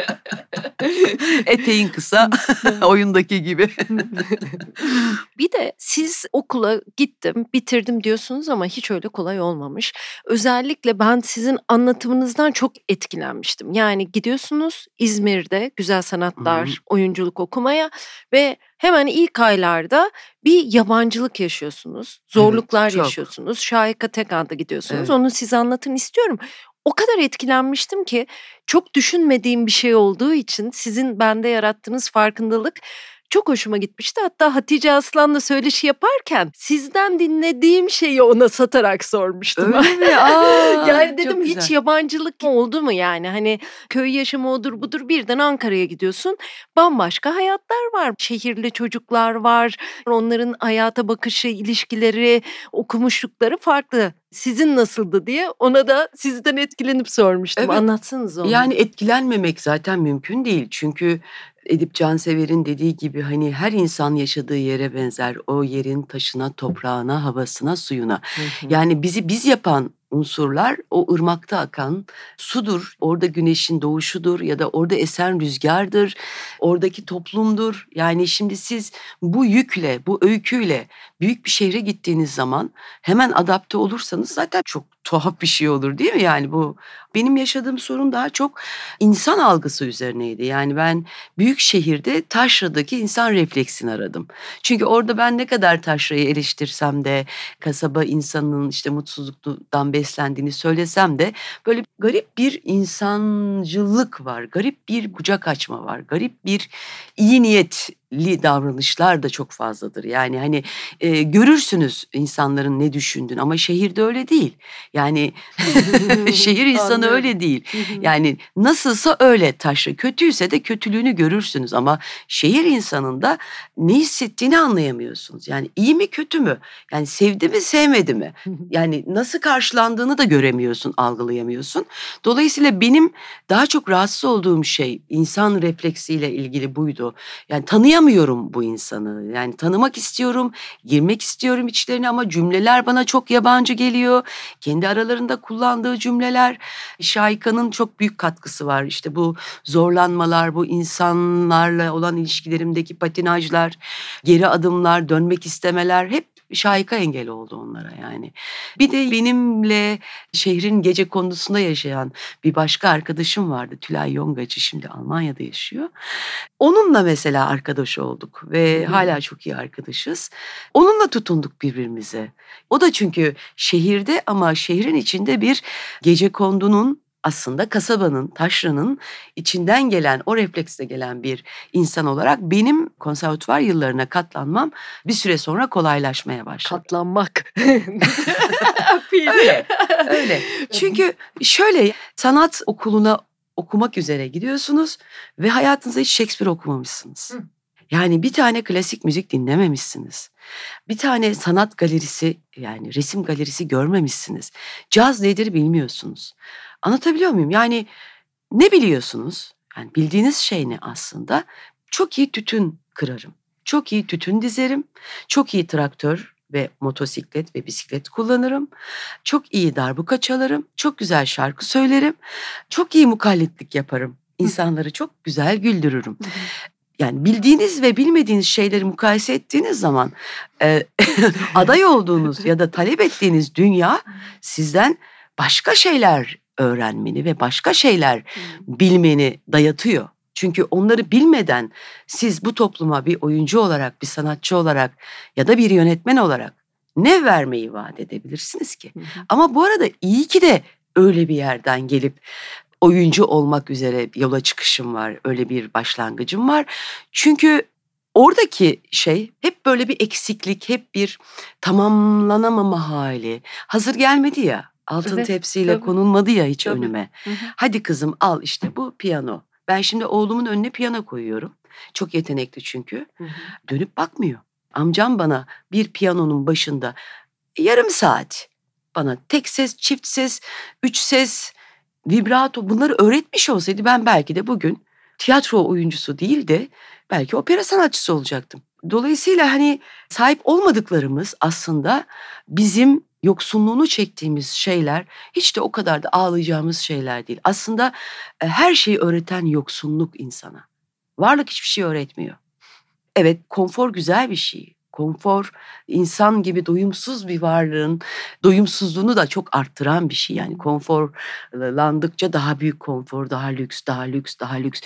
Eteğin kısa oyundaki gibi. bir de siz okula gittim, bitirdim diyorsunuz ama hiç öyle kolay olmamış. Özellikle ben sizin anlatımınızdan çok etkilenmiştim. Yani gidiyorsunuz İzmir'de güzel sanatlar, Hı-hı. oyunculuk okumaya ve hemen ilk aylarda bir yabancılık yaşıyorsunuz. Zorluklar evet, yaşıyorsunuz. Şahika Tekan'da gidiyorsunuz. Evet. Onu size anlatın istiyorum o kadar etkilenmiştim ki çok düşünmediğim bir şey olduğu için sizin bende yarattığınız farkındalık çok hoşuma gitmişti. Hatta Hatice Aslan'la söyleşi yaparken sizden dinlediğim şeyi ona satarak sormuştum. Öyle mi? Aa, yani dedim hiç yabancılık oldu mu yani? Hani köy yaşamı odur budur birden Ankara'ya gidiyorsun. Bambaşka hayatlar var. Şehirli çocuklar var. Onların hayata bakışı, ilişkileri, okumuşlukları farklı sizin nasıldı diye ona da sizden etkilenip sormuştum. Evet. Anlatsanız onu. Yani etkilenmemek zaten mümkün değil. Çünkü Edip Cansever'in dediği gibi hani her insan yaşadığı yere benzer. O yerin taşına, toprağına, havasına, suyuna. Hı hı. Yani bizi biz yapan unsurlar o ırmakta akan sudur. Orada güneşin doğuşudur ya da orada esen rüzgardır. Oradaki toplumdur. Yani şimdi siz bu yükle, bu öyküyle büyük bir şehre gittiğiniz zaman hemen adapte olursanız zaten çok tuhaf bir şey olur değil mi? Yani bu benim yaşadığım sorun daha çok insan algısı üzerineydi. Yani ben büyük şehirde taşradaki insan refleksini aradım. Çünkü orada ben ne kadar taşrayı eleştirsem de kasaba insanının işte mutsuzluktan beslendiğini söylesem de böyle garip bir insancılık var. Garip bir kucak açma var. Garip bir iyi niyet li davranışlar da çok fazladır. Yani hani e, görürsünüz insanların ne düşündüğünü ama şehirde öyle değil. Yani şehir insanı öyle değil. yani nasılsa öyle taşra. Kötüyse de kötülüğünü görürsünüz ama şehir insanında ne hissettiğini anlayamıyorsunuz. Yani iyi mi kötü mü? Yani sevdi mi sevmedi mi? Yani nasıl karşılandığını da göremiyorsun, algılayamıyorsun. Dolayısıyla benim daha çok rahatsız olduğum şey insan refleksiyle ilgili buydu. Yani tanıyamıyorsun tanıyamıyorum bu insanı. Yani tanımak istiyorum, girmek istiyorum içlerine ama cümleler bana çok yabancı geliyor. Kendi aralarında kullandığı cümleler. Şahika'nın çok büyük katkısı var. İşte bu zorlanmalar, bu insanlarla olan ilişkilerimdeki patinajlar, geri adımlar, dönmek istemeler hep şahika engel oldu onlara yani. Bir de benimle şehrin gece kondusunda yaşayan bir başka arkadaşım vardı. Tülay Yongacı şimdi Almanya'da yaşıyor. Onunla mesela arkadaş olduk ve hmm. hala çok iyi arkadaşız. Onunla tutunduk birbirimize. O da çünkü şehirde ama şehrin içinde bir gece kondunun aslında kasabanın, taşranın içinden gelen, o refleksle gelen bir insan olarak benim konservatuvar yıllarına katlanmam bir süre sonra kolaylaşmaya başladı. Katlanmak. öyle, öyle. Çünkü şöyle sanat okuluna okumak üzere gidiyorsunuz ve hayatınızda hiç Shakespeare okumamışsınız. Yani bir tane klasik müzik dinlememişsiniz. Bir tane sanat galerisi yani resim galerisi görmemişsiniz. Caz nedir bilmiyorsunuz. Anlatabiliyor muyum? Yani ne biliyorsunuz? Yani bildiğiniz şey ne aslında? Çok iyi tütün kırarım. Çok iyi tütün dizerim. Çok iyi traktör ve motosiklet ve bisiklet kullanırım. Çok iyi darbuka çalarım. Çok güzel şarkı söylerim. Çok iyi mukallitlik yaparım. İnsanları çok güzel güldürürüm. Yani bildiğiniz ve bilmediğiniz şeyleri mukayese ettiğiniz zaman e, aday olduğunuz ya da talep ettiğiniz dünya sizden başka şeyler öğrenmeni ve başka şeyler bilmeni dayatıyor. Çünkü onları bilmeden siz bu topluma bir oyuncu olarak, bir sanatçı olarak ya da bir yönetmen olarak ne vermeyi vaat edebilirsiniz ki? Ama bu arada iyi ki de öyle bir yerden gelip oyuncu olmak üzere yola çıkışım var. Öyle bir başlangıcım var. Çünkü oradaki şey hep böyle bir eksiklik, hep bir tamamlanamama hali. Hazır gelmedi ya. Altın evet, tepsiyle tabii. konulmadı ya hiç tabii. önüme. Hı hı. Hadi kızım al işte bu piyano. Ben şimdi oğlumun önüne piyano koyuyorum. Çok yetenekli çünkü. Hı hı. Dönüp bakmıyor. Amcam bana bir piyanonun başında yarım saat bana tek ses, çift ses, üç ses, vibrato bunları öğretmiş olsaydı ben belki de bugün tiyatro oyuncusu değil de belki opera sanatçısı olacaktım. Dolayısıyla hani sahip olmadıklarımız aslında bizim yoksunluğunu çektiğimiz şeyler hiç de o kadar da ağlayacağımız şeyler değil. Aslında e, her şeyi öğreten yoksunluk insana. Varlık hiçbir şey öğretmiyor. Evet konfor güzel bir şey. Konfor insan gibi doyumsuz bir varlığın doyumsuzluğunu da çok arttıran bir şey. Yani konforlandıkça daha büyük konfor, daha lüks, daha lüks, daha lüks.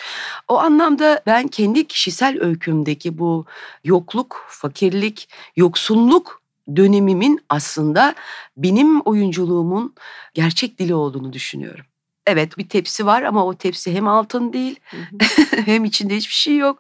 O anlamda ben kendi kişisel öykümdeki bu yokluk, fakirlik, yoksunluk dönemimin aslında benim oyunculuğumun gerçek dili olduğunu düşünüyorum. Evet bir tepsi var ama o tepsi hem altın değil hem içinde hiçbir şey yok.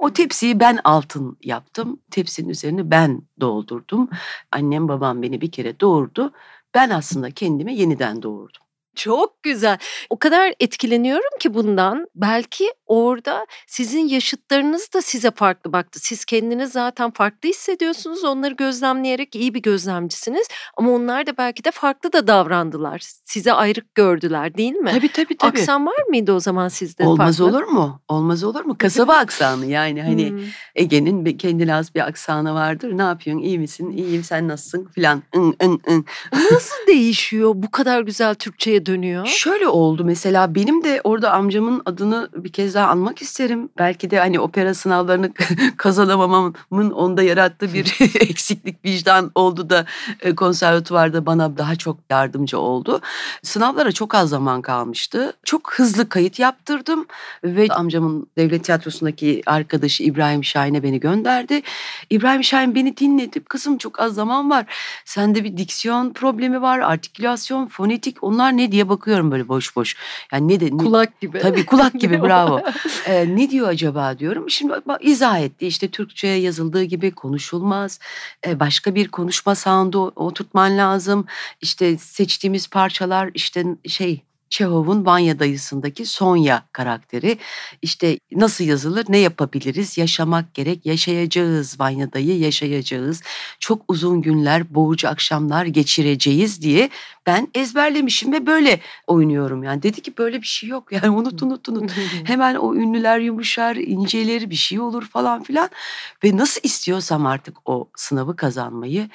O tepsiyi ben altın yaptım. Tepsinin üzerine ben doldurdum. Annem babam beni bir kere doğurdu. Ben aslında kendimi yeniden doğurdum. Çok güzel. O kadar etkileniyorum ki bundan. Belki orada sizin yaşıtlarınız da size farklı baktı. Siz kendiniz zaten farklı hissediyorsunuz. Onları gözlemleyerek iyi bir gözlemcisiniz. Ama onlar da belki de farklı da davrandılar. Size ayrık gördüler değil mi? Tabii tabii tabii. Aksan var mıydı o zaman sizde Olmaz farklı? olur mu? Olmaz olur mu? Kasaba aksanı yani hani hmm. Ege'nin kendine az bir aksanı vardır. Ne yapıyorsun? İyi misin? İyiyim sen nasılsın? Filan. Nasıl değişiyor bu kadar güzel Türkçe'ye dönüyor? Şöyle oldu mesela benim de orada amcamın adını bir kez daha anmak isterim. Belki de hani opera sınavlarını kazanamamamın onda yarattığı bir eksiklik vicdan oldu da e, konservatuvarda bana daha çok yardımcı oldu. Sınavlara çok az zaman kalmıştı. Çok hızlı kayıt yaptırdım ve amcamın devlet tiyatrosundaki arkadaşı İbrahim Şahin'e beni gönderdi. İbrahim Şahin beni dinledi. Kızım çok az zaman var. Sende bir diksiyon problemi var, artikülasyon, fonetik onlar ne diye bakıyorum böyle boş boş. Yani ne de ne, kulak gibi. Tabii kulak gibi bravo. ee, ne diyor acaba diyorum. Şimdi bak, izah etti. İşte Türkçe yazıldığı gibi konuşulmaz. Ee, başka bir konuşma sound'u oturtman lazım. İşte seçtiğimiz parçalar işte şey Çehov'un Vanya dayısındaki Sonya karakteri. İşte nasıl yazılır, ne yapabiliriz? Yaşamak gerek, yaşayacağız Vanya dayı, yaşayacağız. Çok uzun günler, boğucu akşamlar geçireceğiz diye ben ezberlemişim ve böyle oynuyorum. Yani dedi ki böyle bir şey yok yani unut unut unut. Hemen o ünlüler yumuşar, incelir bir şey olur falan filan. Ve nasıl istiyorsam artık o sınavı kazanmayı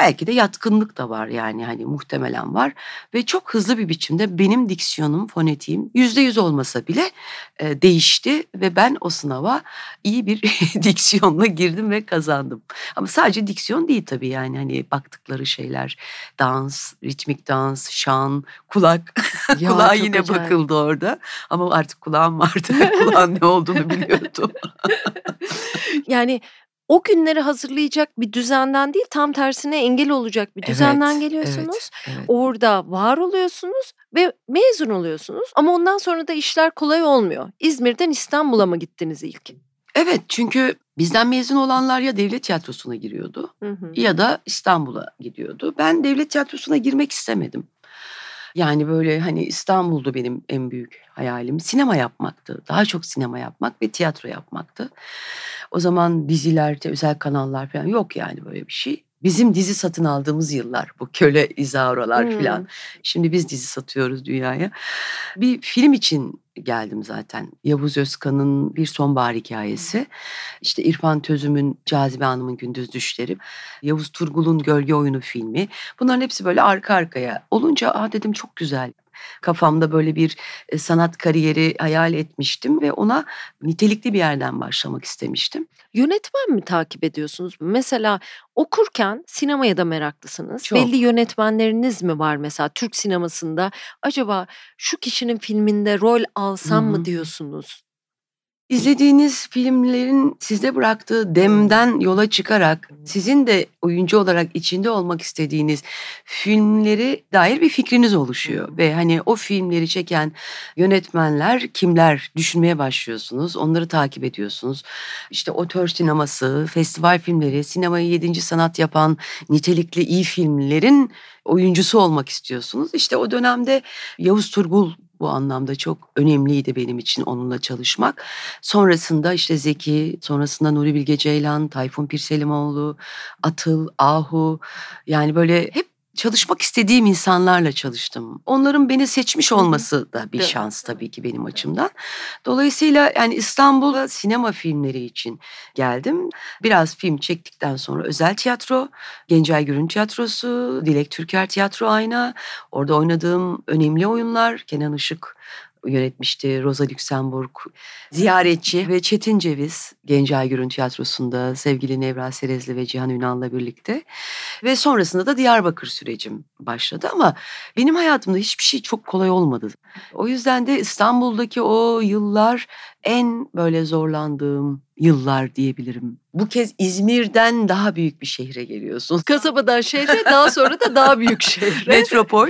Belki de yatkınlık da var yani hani muhtemelen var ve çok hızlı bir biçimde benim diksiyonum, fonetiğim yüzde yüz olmasa bile e, değişti ve ben o sınava iyi bir diksiyonla girdim ve kazandım. Ama sadece diksiyon değil tabii yani hani baktıkları şeyler dans, ritmik dans, şan, kulak. Ya, Kulağa yine acayip. bakıldı orada ama artık kulağım vardı. Kulağın ne olduğunu biliyordum. yani o günleri hazırlayacak bir düzenden değil tam tersine engel olacak bir düzenden evet, geliyorsunuz. Evet, evet. Orada var oluyorsunuz ve mezun oluyorsunuz ama ondan sonra da işler kolay olmuyor. İzmir'den İstanbul'a mı gittiniz ilk? Evet çünkü bizden mezun olanlar ya devlet tiyatrosuna giriyordu hı hı. ya da İstanbul'a gidiyordu. Ben devlet tiyatrosuna girmek istemedim. Yani böyle hani İstanbul'du benim en büyük hayalim. Sinema yapmaktı. Daha çok sinema yapmak ve tiyatro yapmaktı. O zaman diziler, özel kanallar falan yok yani böyle bir şey. Bizim dizi satın aldığımız yıllar bu köle izauralar hmm. falan. Şimdi biz dizi satıyoruz dünyaya. Bir film için geldim zaten. Yavuz Özkan'ın bir sonbahar hikayesi. İşte İrfan Tözüm'ün Cazibe Hanım'ın Gündüz Düşleri. Yavuz Turgul'un Gölge Oyunu filmi. Bunların hepsi böyle arka arkaya olunca aa dedim çok güzel. Kafamda böyle bir e, sanat kariyeri hayal etmiştim ve ona nitelikli bir yerden başlamak istemiştim. Yönetmen mi takip ediyorsunuz? Mesela okurken sinemaya da meraklısınız. Çok. Belli yönetmenleriniz mi var mesela Türk sinemasında? Acaba şu kişinin filminde rol alsam Hı-hı. mı diyorsunuz? İzlediğiniz filmlerin sizde bıraktığı demden yola çıkarak sizin de oyuncu olarak içinde olmak istediğiniz filmleri dair bir fikriniz oluşuyor ve hani o filmleri çeken yönetmenler kimler düşünmeye başlıyorsunuz. Onları takip ediyorsunuz. İşte otör sineması, festival filmleri, sinemayı yedinci sanat yapan nitelikli iyi filmlerin oyuncusu olmak istiyorsunuz. İşte o dönemde Yavuz Turgul bu anlamda çok önemliydi benim için onunla çalışmak. Sonrasında işte Zeki, sonrasında Nuri Bilge Ceylan, Tayfun Pirselimoğlu, Atıl, Ahu yani böyle hep çalışmak istediğim insanlarla çalıştım. Onların beni seçmiş olması da bir şans tabii ki benim açımdan. Dolayısıyla yani İstanbul'a sinema filmleri için geldim. Biraz film çektikten sonra özel tiyatro, Gencay Gürün Tiyatrosu, Dilek Türker Tiyatro Ayna. Orada oynadığım önemli oyunlar Kenan Işık yönetmişti. Rosa Luxemburg, Ziyaretçi ve Çetin Ceviz Gencay Gürün Tiyatrosu'nda sevgili Nevra Serezli ve Cihan Ünal'la birlikte. Ve sonrasında da Diyarbakır sürecim başladı ama benim hayatımda hiçbir şey çok kolay olmadı. O yüzden de İstanbul'daki o yıllar en böyle zorlandığım yıllar diyebilirim. Bu kez İzmir'den daha büyük bir şehre geliyorsun. Kasabadan şehre daha sonra da daha büyük şehre. Metropol.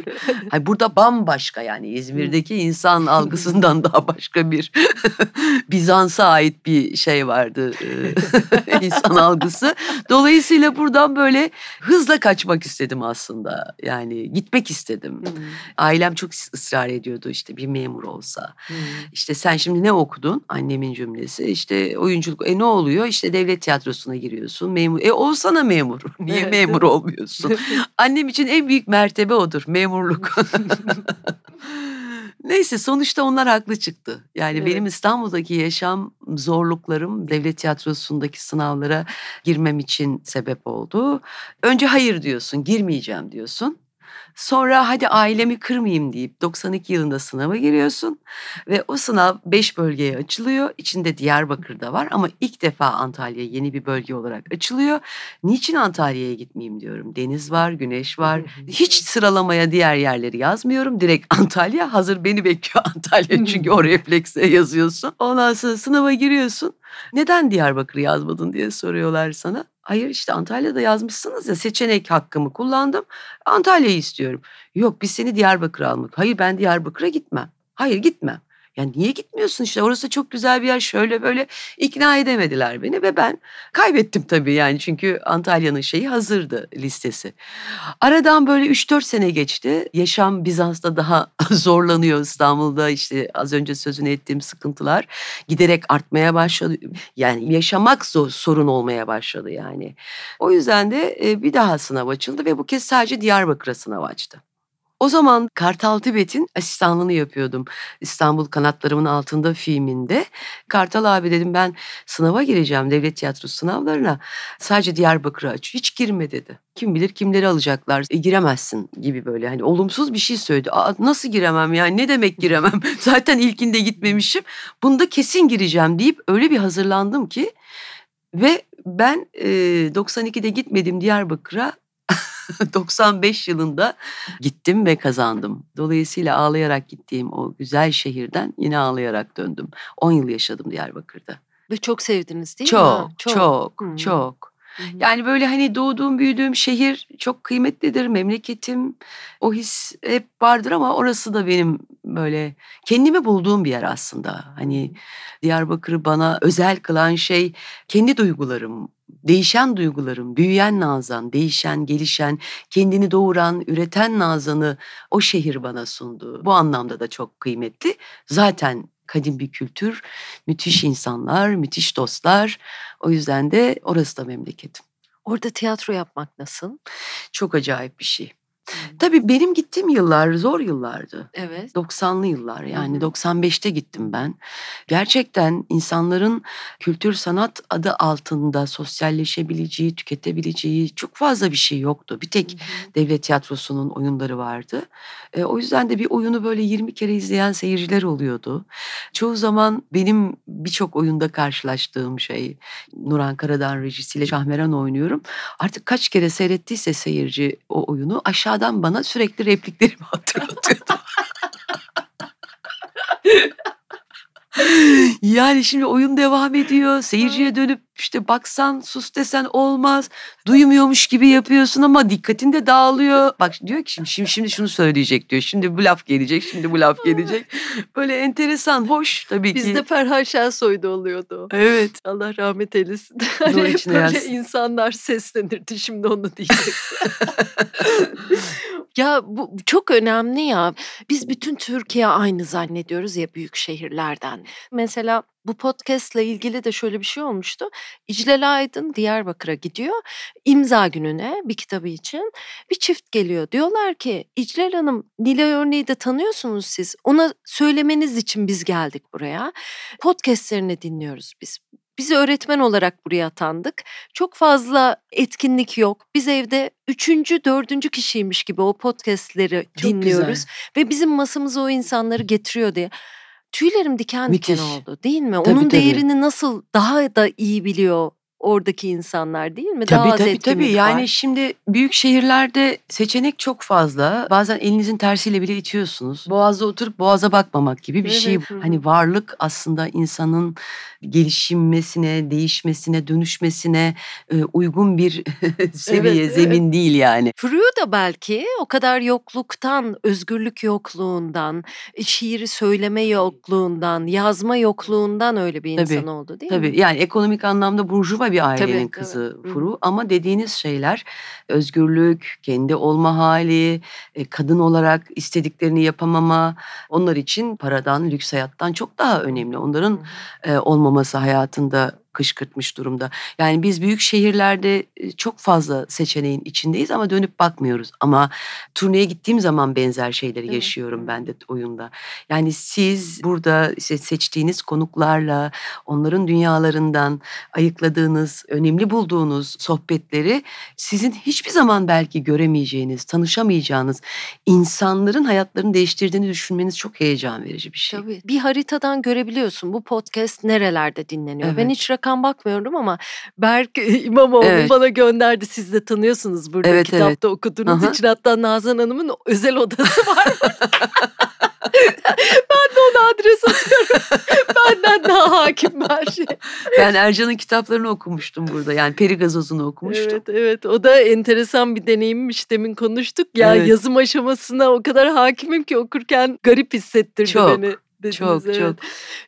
Hayır, burada bambaşka yani İzmir'deki insan algısından daha başka bir Bizans'a ait bir şey vardı. insan algısı. Dolayısıyla buradan böyle hızla kaçmak istedim aslında. Yani gitmek istedim. Ailem çok ısrar ediyordu işte bir memur olsa. İşte sen şimdi ne okudun? Annemin cümlesi. İşte oyunculuk. E ne oluyor? İşte devlet tiyatrosuna giriyorsun. Memur. E olsana memur. Niye memur olmuyorsun? Annem için en büyük mertebe odur. Memurluk. Neyse sonuçta onlar haklı çıktı. Yani evet. benim İstanbul'daki yaşam zorluklarım devlet tiyatrosundaki sınavlara girmem için sebep oldu. Önce hayır diyorsun, girmeyeceğim diyorsun. Sonra hadi ailemi kırmayayım deyip 92 yılında sınava giriyorsun ve o sınav 5 bölgeye açılıyor. İçinde Diyarbakır'da var ama ilk defa Antalya yeni bir bölge olarak açılıyor. Niçin Antalya'ya gitmeyeyim diyorum. Deniz var, güneş var. Hiç sıralamaya diğer yerleri yazmıyorum. Direkt Antalya hazır beni bekliyor Antalya çünkü o refleksle yazıyorsun. Ondan sonra sınava giriyorsun. Neden Diyarbakır'ı yazmadın diye soruyorlar sana. Hayır işte Antalya'da yazmışsınız ya seçenek hakkımı kullandım. Antalya'yı istiyorum. Yok biz seni Diyarbakır'a almak. Hayır ben Diyarbakır'a gitmem. Hayır gitmem. Yani niye gitmiyorsun işte orası çok güzel bir yer şöyle böyle ikna edemediler beni ve ben kaybettim tabii yani çünkü Antalya'nın şeyi hazırdı listesi. Aradan böyle 3-4 sene geçti. Yaşam Bizans'ta daha zorlanıyor İstanbul'da işte az önce sözünü ettiğim sıkıntılar giderek artmaya başladı. Yani yaşamak zor, sorun olmaya başladı yani. O yüzden de bir daha sınav açıldı ve bu kez sadece Diyarbakır'a sınav açtı. O zaman Kartal Tibet'in asistanlığını yapıyordum. İstanbul Kanatlarımın Altında filminde. Kartal abi dedim ben sınava gireceğim devlet tiyatrosu sınavlarına. Sadece Diyarbakır'a aç. Hiç girme dedi. Kim bilir kimleri alacaklar. E, giremezsin gibi böyle hani olumsuz bir şey söyledi. Aa, nasıl giremem yani ne demek giremem? Zaten ilkinde gitmemişim. Bunda kesin gireceğim deyip öyle bir hazırlandım ki ve ben e, 92'de gitmedim Diyarbakır'a 95 yılında gittim ve kazandım. Dolayısıyla ağlayarak gittiğim o güzel şehirden yine ağlayarak döndüm. 10 yıl yaşadım Diyarbakır'da. Ve çok sevdiniz değil çok, mi? Çok, çok, hmm. çok. Yani böyle hani doğduğum, büyüdüğüm şehir çok kıymetlidir, memleketim. O his hep vardır ama orası da benim böyle kendimi bulduğum bir yer aslında. Hani Diyarbakır'ı bana özel kılan şey kendi duygularım, değişen duygularım, büyüyen Nazan, değişen, gelişen, kendini doğuran, üreten Nazan'ı o şehir bana sundu. Bu anlamda da çok kıymetli. Zaten kadim bir kültür, müthiş insanlar, müthiş dostlar. O yüzden de orası da memleketim. Orada tiyatro yapmak nasıl? Çok acayip bir şey. Tabii benim gittiğim yıllar zor yıllardı. Evet. 90'lı yıllar yani Hı-hı. 95'te gittim ben. Gerçekten insanların kültür sanat adı altında sosyalleşebileceği, tüketebileceği çok fazla bir şey yoktu. Bir tek Hı-hı. devlet tiyatrosunun oyunları vardı. E, o yüzden de bir oyunu böyle 20 kere izleyen seyirciler oluyordu. Çoğu zaman benim birçok oyunda karşılaştığım şey Nurhan Karadan rejisiyle Şahmeran oynuyorum. Artık kaç kere seyrettiyse seyirci o oyunu aşağı adam bana sürekli repliklerimi hatırlatıyordu. yani şimdi oyun devam ediyor. Seyirciye dönüp işte baksan sus desen olmaz. Duymuyormuş gibi yapıyorsun ama dikkatin de dağılıyor. Bak diyor ki şimdi, şimdi, şimdi şunu söyleyecek diyor. Şimdi bu laf gelecek, şimdi bu laf gelecek. Böyle enteresan, hoş tabii Bizde ki. Bizde Ferhan Şensoy'da oluyordu. Evet. Allah rahmet eylesin. Hani böyle yazsın. insanlar seslenirdi şimdi onu diyecek. ya bu çok önemli ya. Biz bütün Türkiye aynı zannediyoruz ya büyük şehirlerden. Mesela bu podcast'la ilgili de şöyle bir şey olmuştu. İclal Aydın Diyarbakır'a gidiyor. İmza gününe bir kitabı için bir çift geliyor. Diyorlar ki İclal Hanım Nilay Örneği de tanıyorsunuz siz. Ona söylemeniz için biz geldik buraya. Podcast'lerini dinliyoruz biz. Biz öğretmen olarak buraya atandık. Çok fazla etkinlik yok. Biz evde üçüncü, dördüncü kişiymiş gibi o podcastleri Çok dinliyoruz. Güzel. Ve bizim masamıza o insanları getiriyor diye. Tüylerim diken Müthiş. diken oldu değil mi? Tabii, Onun tabii. değerini nasıl daha da iyi biliyor oradaki insanlar değil mi? Tabii Daha tabii tabii. Var. Yani şimdi büyük şehirlerde seçenek çok fazla. Bazen elinizin tersiyle bile itiyorsunuz. Boğazda oturup boğaza bakmamak gibi bir şey. evet. şey. Hani varlık aslında insanın gelişimesine, değişmesine, dönüşmesine e, uygun bir seviye, evet, zemin evet. değil yani. Freud da belki o kadar yokluktan, özgürlük yokluğundan, şiiri söyleme yokluğundan, yazma yokluğundan öyle bir insan tabii, oldu değil tabii. mi? Tabii yani ekonomik anlamda burjuva bir ailenin tabii, kızı evet. Furu ama dediğiniz şeyler özgürlük, kendi olma hali, e, kadın olarak istediklerini yapamama onlar için paradan, lüks hayattan çok daha önemli. Onların e, olmaması hayatında kışkırtmış durumda. Yani biz büyük şehirlerde çok fazla seçeneğin içindeyiz ama dönüp bakmıyoruz. Ama turneye gittiğim zaman benzer şeyleri evet. yaşıyorum ben de oyunda. Yani siz burada işte seçtiğiniz konuklarla onların dünyalarından ayıkladığınız, önemli bulduğunuz sohbetleri sizin hiçbir zaman belki göremeyeceğiniz, tanışamayacağınız insanların hayatlarını değiştirdiğini düşünmeniz çok heyecan verici bir şey. Tabii. Bir haritadan görebiliyorsun bu podcast nerelerde dinleniyor. Evet. Ben hiç rakam bakmıyorum ama Berk İmamoğlu evet. bana gönderdi. Siz de tanıyorsunuz burada evet, kitapta evet. okuduğunuz Aha. için. Hatta Nazan Hanım'ın özel odası var. ben de ona adres atıyorum. Benden daha hakim her şey. Ben Ercan'ın kitaplarını okumuştum burada. Yani Peri Gazozunu okumuştum. Evet evet o da enteresan bir deneyimmiş demin konuştuk. Ya evet. yazım aşamasına o kadar hakimim ki okurken garip hissettirdi Çok. beni. Dediniz. Çok evet. çok.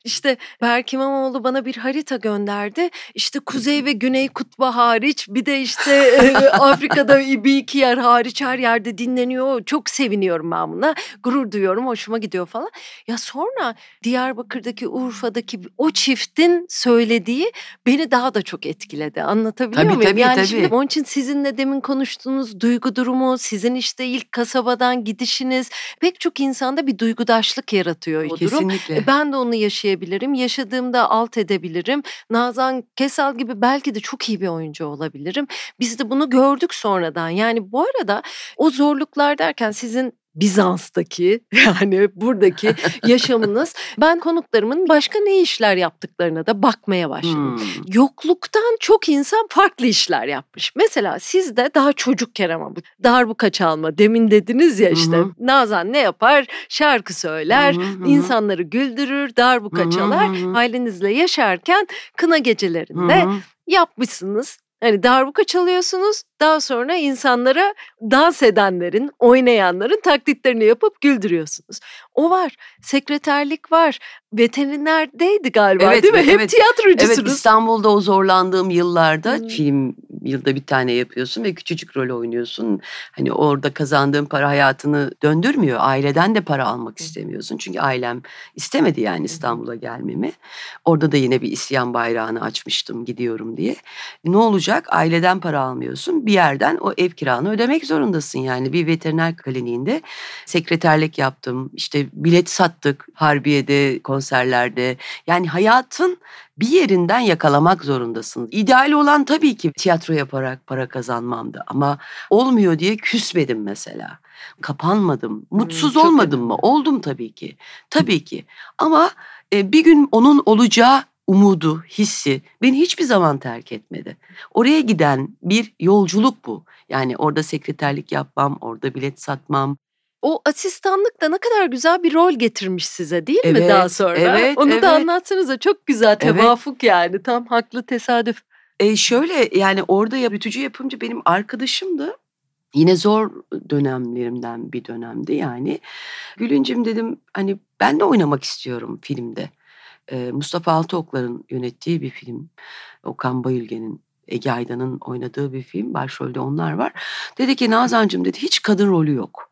İşte Berk İmamoğlu bana bir harita gönderdi. İşte Kuzey ve Güney Kutbu hariç bir de işte Afrika'da bir iki yer hariç her yerde dinleniyor. Çok seviniyorum ben buna. Gurur duyuyorum. Hoşuma gidiyor falan. Ya sonra Diyarbakır'daki Urfa'daki o çiftin söylediği beni daha da çok etkiledi. Anlatabiliyor Tabii, muyum? tabii, yani tabii. şimdi onun için sizinle demin konuştuğunuz duygu durumu, sizin işte ilk kasabadan gidişiniz pek çok insanda bir duygudaşlık yaratıyor o durum. Kesinlikle. E, Ben de onu yaşayabilirim. Yaşadığımda alt edebilirim. Nazan Kesal gibi belki de çok iyi bir oyuncu olabilirim. Biz de bunu gördük sonradan. Yani bu arada o zorluklar derken sizin Bizans'taki yani buradaki yaşamınız ben konuklarımın başka ne işler yaptıklarına da bakmaya başladım. Hmm. Yokluktan çok insan farklı işler yapmış. Mesela siz de daha çocukken ama bu darbuka çalma demin dediniz ya işte hı. Nazan ne yapar? Şarkı söyler, hı. insanları güldürür, darbuka hı, çalar. Ailenizle yaşarken kına gecelerinde hı. yapmışsınız. Hani darbuka çalıyorsunuz. Daha sonra insanlara dans edenlerin, oynayanların taklitlerini yapıp güldürüyorsunuz. O var. Sekreterlik var. Veterinerdeydi galiba Evet, değil mi? Hep evet. tiyatrocusunuz. Evet İstanbul'da o zorlandığım yıllarda Hmm. film yılda bir tane yapıyorsun ve küçücük rol oynuyorsun. Hani orada kazandığın para hayatını döndürmüyor. Aileden de para almak istemiyorsun. Çünkü ailem istemedi yani İstanbul'a gelmemi. Orada da yine bir isyan bayrağını açmıştım gidiyorum diye. Ne olacak? Aileden para almıyorsun. Bir yerden o ev kiranı ödemek zorundasın yani. Bir veteriner kliniğinde sekreterlik yaptım. İşte bilet sattık Harbiye'de, konserlerde. Yani hayatın bir yerinden yakalamak zorundasın. İdeal olan tabii ki tiyatro yaparak para kazanmamdı ama olmuyor diye küsmedim mesela. Kapanmadım. Mutsuz çok olmadım mı? önemli. Oldum tabii ki. Tabii ki. Ama e, bir gün onun olacağı umudu, hissi beni hiçbir zaman terk etmedi. Oraya giden bir yolculuk bu. Yani orada sekreterlik yapmam, orada bilet satmam. O asistanlık da ne kadar güzel bir rol getirmiş size değil mi Evet, daha sonra? evet, Onu evet. da anlatsanıza çok güzel Evet. tevafuk yani tam haklı tesadüf. E şöyle yani orada yürütücü yapımcı benim arkadaşımdı. Yine zor dönemlerimden bir dönemdi yani. Gülüncüm dedim hani ben de oynamak istiyorum filmde. E, Mustafa Altıoklar'ın yönettiği bir film. Okan Bayülgen'in, Ege Aydan'ın oynadığı bir film. Başrolde onlar var. Dedi ki Nazancığım dedi hiç kadın rolü yok.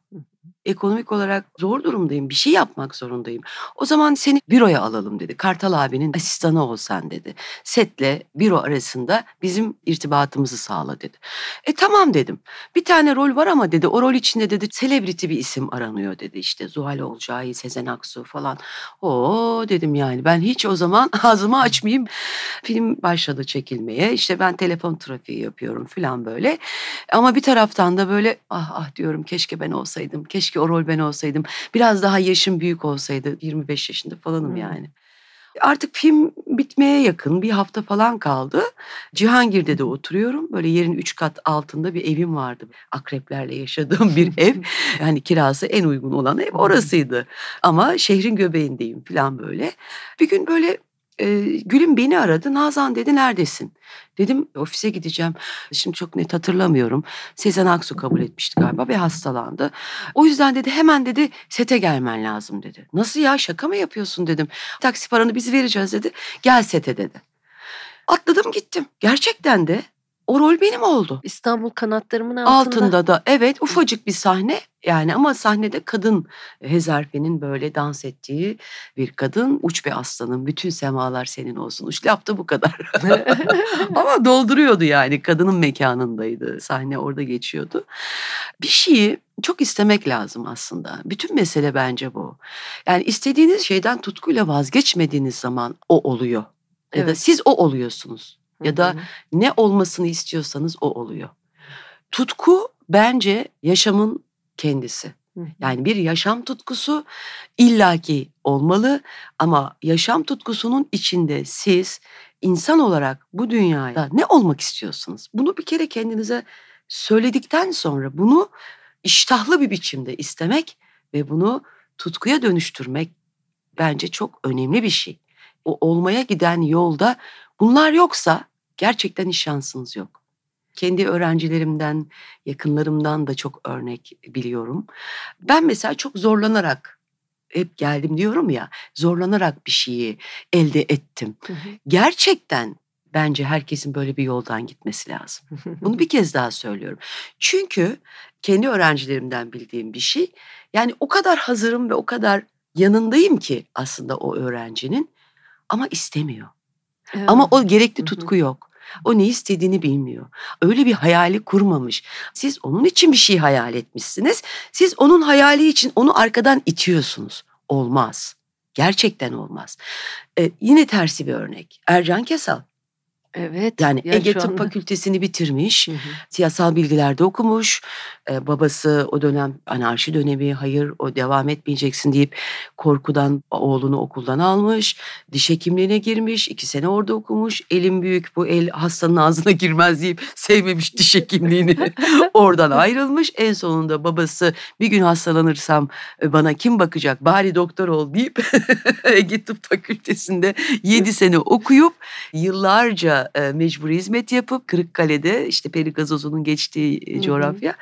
Ekonomik olarak zor durumdayım. Bir şey yapmak zorundayım. O zaman seni büroya alalım dedi. Kartal abinin asistanı olsan dedi. Setle büro arasında bizim irtibatımızı sağla dedi. E tamam dedim. Bir tane rol var ama dedi o rol içinde dedi selebriti bir isim aranıyor dedi. İşte Zuhal Olcay, Sezen Aksu falan. Oo dedim yani ben hiç o zaman ağzımı açmayayım. Film başladı çekilmeye. İşte ben telefon trafiği yapıyorum falan böyle. Ama bir taraftan da böyle ah ah diyorum keşke ben olsaydım. Keşke o rol ben olsaydım. Biraz daha yaşım büyük olsaydı. 25 yaşında falanım Hmm. yani. Artık film bitmeye yakın bir hafta falan kaldı. Cihangir'de de oturuyorum. Böyle yerin üç kat altında bir evim vardı. Akreplerle yaşadığım bir ev. Yani kirası en uygun olan ev orasıydı. Ama şehrin göbeğindeyim falan böyle. Bir gün böyle Gülüm beni aradı. Nazan dedi neredesin? Dedim ofise gideceğim. Şimdi çok net hatırlamıyorum. Sezen Aksu kabul etmişti galiba ve hastalandı. O yüzden dedi hemen dedi sete gelmen lazım dedi. Nasıl ya şaka mı yapıyorsun dedim. Taksi paranı biz vereceğiz dedi. Gel sete dedi. Atladım gittim. Gerçekten de o rol benim oldu. İstanbul kanatlarımın altında. Altında da evet ufacık bir sahne yani ama sahnede kadın Hezarfe'nin böyle dans ettiği bir kadın uç bir aslanın bütün semalar senin olsun. Uç laf da bu kadar. ama dolduruyordu yani kadının mekanındaydı sahne orada geçiyordu. Bir şeyi çok istemek lazım aslında. Bütün mesele bence bu. Yani istediğiniz şeyden tutkuyla vazgeçmediğiniz zaman o oluyor. Ya da Evet. siz o oluyorsunuz. Ya da ne olmasını istiyorsanız o oluyor. Tutku bence yaşamın kendisi. Yani bir yaşam tutkusu illaki olmalı ama yaşam tutkusunun içinde siz insan olarak bu dünyada ne olmak istiyorsunuz? Bunu bir kere kendinize söyledikten sonra bunu iştahlı bir biçimde istemek ve bunu tutkuya dönüştürmek bence çok önemli bir şey. O olmaya giden yolda bunlar yoksa gerçekten hiç şansınız yok. Kendi öğrencilerimden, yakınlarımdan da çok örnek biliyorum. Ben mesela çok zorlanarak hep geldim diyorum ya zorlanarak bir şeyi elde ettim. Gerçekten bence herkesin böyle bir yoldan gitmesi lazım. Bunu bir kez daha söylüyorum. Çünkü kendi öğrencilerimden bildiğim bir şey. Yani o kadar hazırım ve o kadar yanındayım ki aslında o öğrencinin ama istemiyor. Evet. Ama o gerekli tutku yok. O ne istediğini bilmiyor. Öyle bir hayali kurmamış. Siz onun için bir şey hayal etmişsiniz. Siz onun hayali için onu arkadan itiyorsunuz. Olmaz. Gerçekten olmaz. Ee, yine tersi bir örnek. Ercan Kesal. Evet. Yani Ege Tıp Fakültesini bitirmiş. Hı hı. Siyasal bilgilerde okumuş. Ee, babası o dönem anarşi dönemi hayır o devam etmeyeceksin deyip korkudan oğlunu okuldan almış. Diş hekimliğine girmiş. iki sene orada okumuş. Elim büyük bu el hastanın ağzına girmez deyip sevmemiş diş hekimliğini. Oradan ayrılmış. En sonunda babası bir gün hastalanırsam bana kim bakacak bari doktor ol deyip Ege Tıp Fakültesinde yedi sene okuyup yıllarca e, mecburi hizmet yapıp Kırıkkale'de işte peri gazozunun geçtiği e, coğrafya.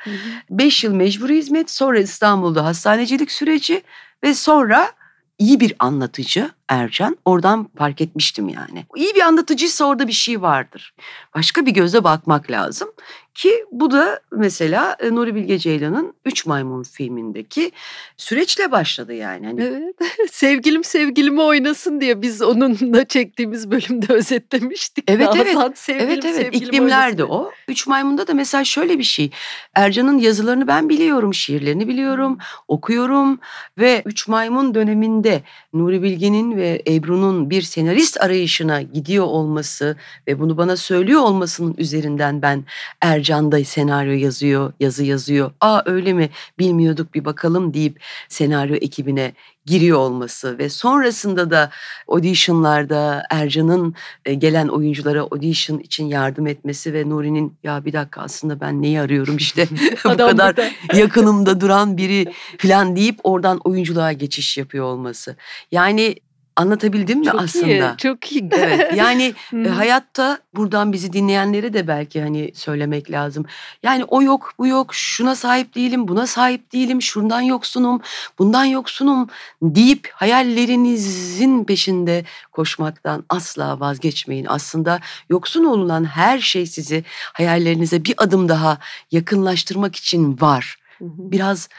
Beş yıl mecburi hizmet sonra İstanbul'da hastanecilik süreci ve sonra iyi bir anlatıcı Ercan. Oradan fark etmiştim yani. İyi bir anlatıcıysa orada bir şey vardır. Başka bir göze bakmak lazım. Ki bu da mesela e, Nuri Bilge Ceylan'ın Üç Maymun filmindeki süreçle başladı yani. Hani... Evet. sevgilim sevgilimi oynasın diye biz onunla çektiğimiz bölümde özetlemiştik. Evet Hasan, evet. Sevgilim, evet evet. İklimlerde o. Üç Maymun'da da mesela şöyle bir şey. Ercan'ın yazılarını ben biliyorum, şiirlerini biliyorum, okuyorum ve Üç Maymun döneminde Nuri Bilge'nin ve Ebru'nun bir senarist arayışına gidiyor olması ve bunu bana söylüyor olmasının üzerinden ben Ercan da senaryo yazıyor, yazı yazıyor. Aa öyle mi bilmiyorduk bir bakalım deyip senaryo ekibine giriyor olması ve sonrasında da auditionlarda Ercan'ın e, gelen oyunculara audition için yardım etmesi ve Nuri'nin ya bir dakika aslında ben neyi arıyorum işte bu kadar yakınımda duran biri falan deyip oradan oyunculuğa geçiş yapıyor olması. Yani Anlatabildim mi çok aslında? Iyi, çok iyi. Evet. Yani e, hayatta buradan bizi dinleyenlere de belki hani söylemek lazım. Yani o yok, bu yok, şuna sahip değilim, buna sahip değilim, şundan yoksunum, bundan yoksunum deyip hayallerinizin peşinde koşmaktan asla vazgeçmeyin. Aslında yoksun olunan her şey sizi hayallerinize bir adım daha yakınlaştırmak için var. Biraz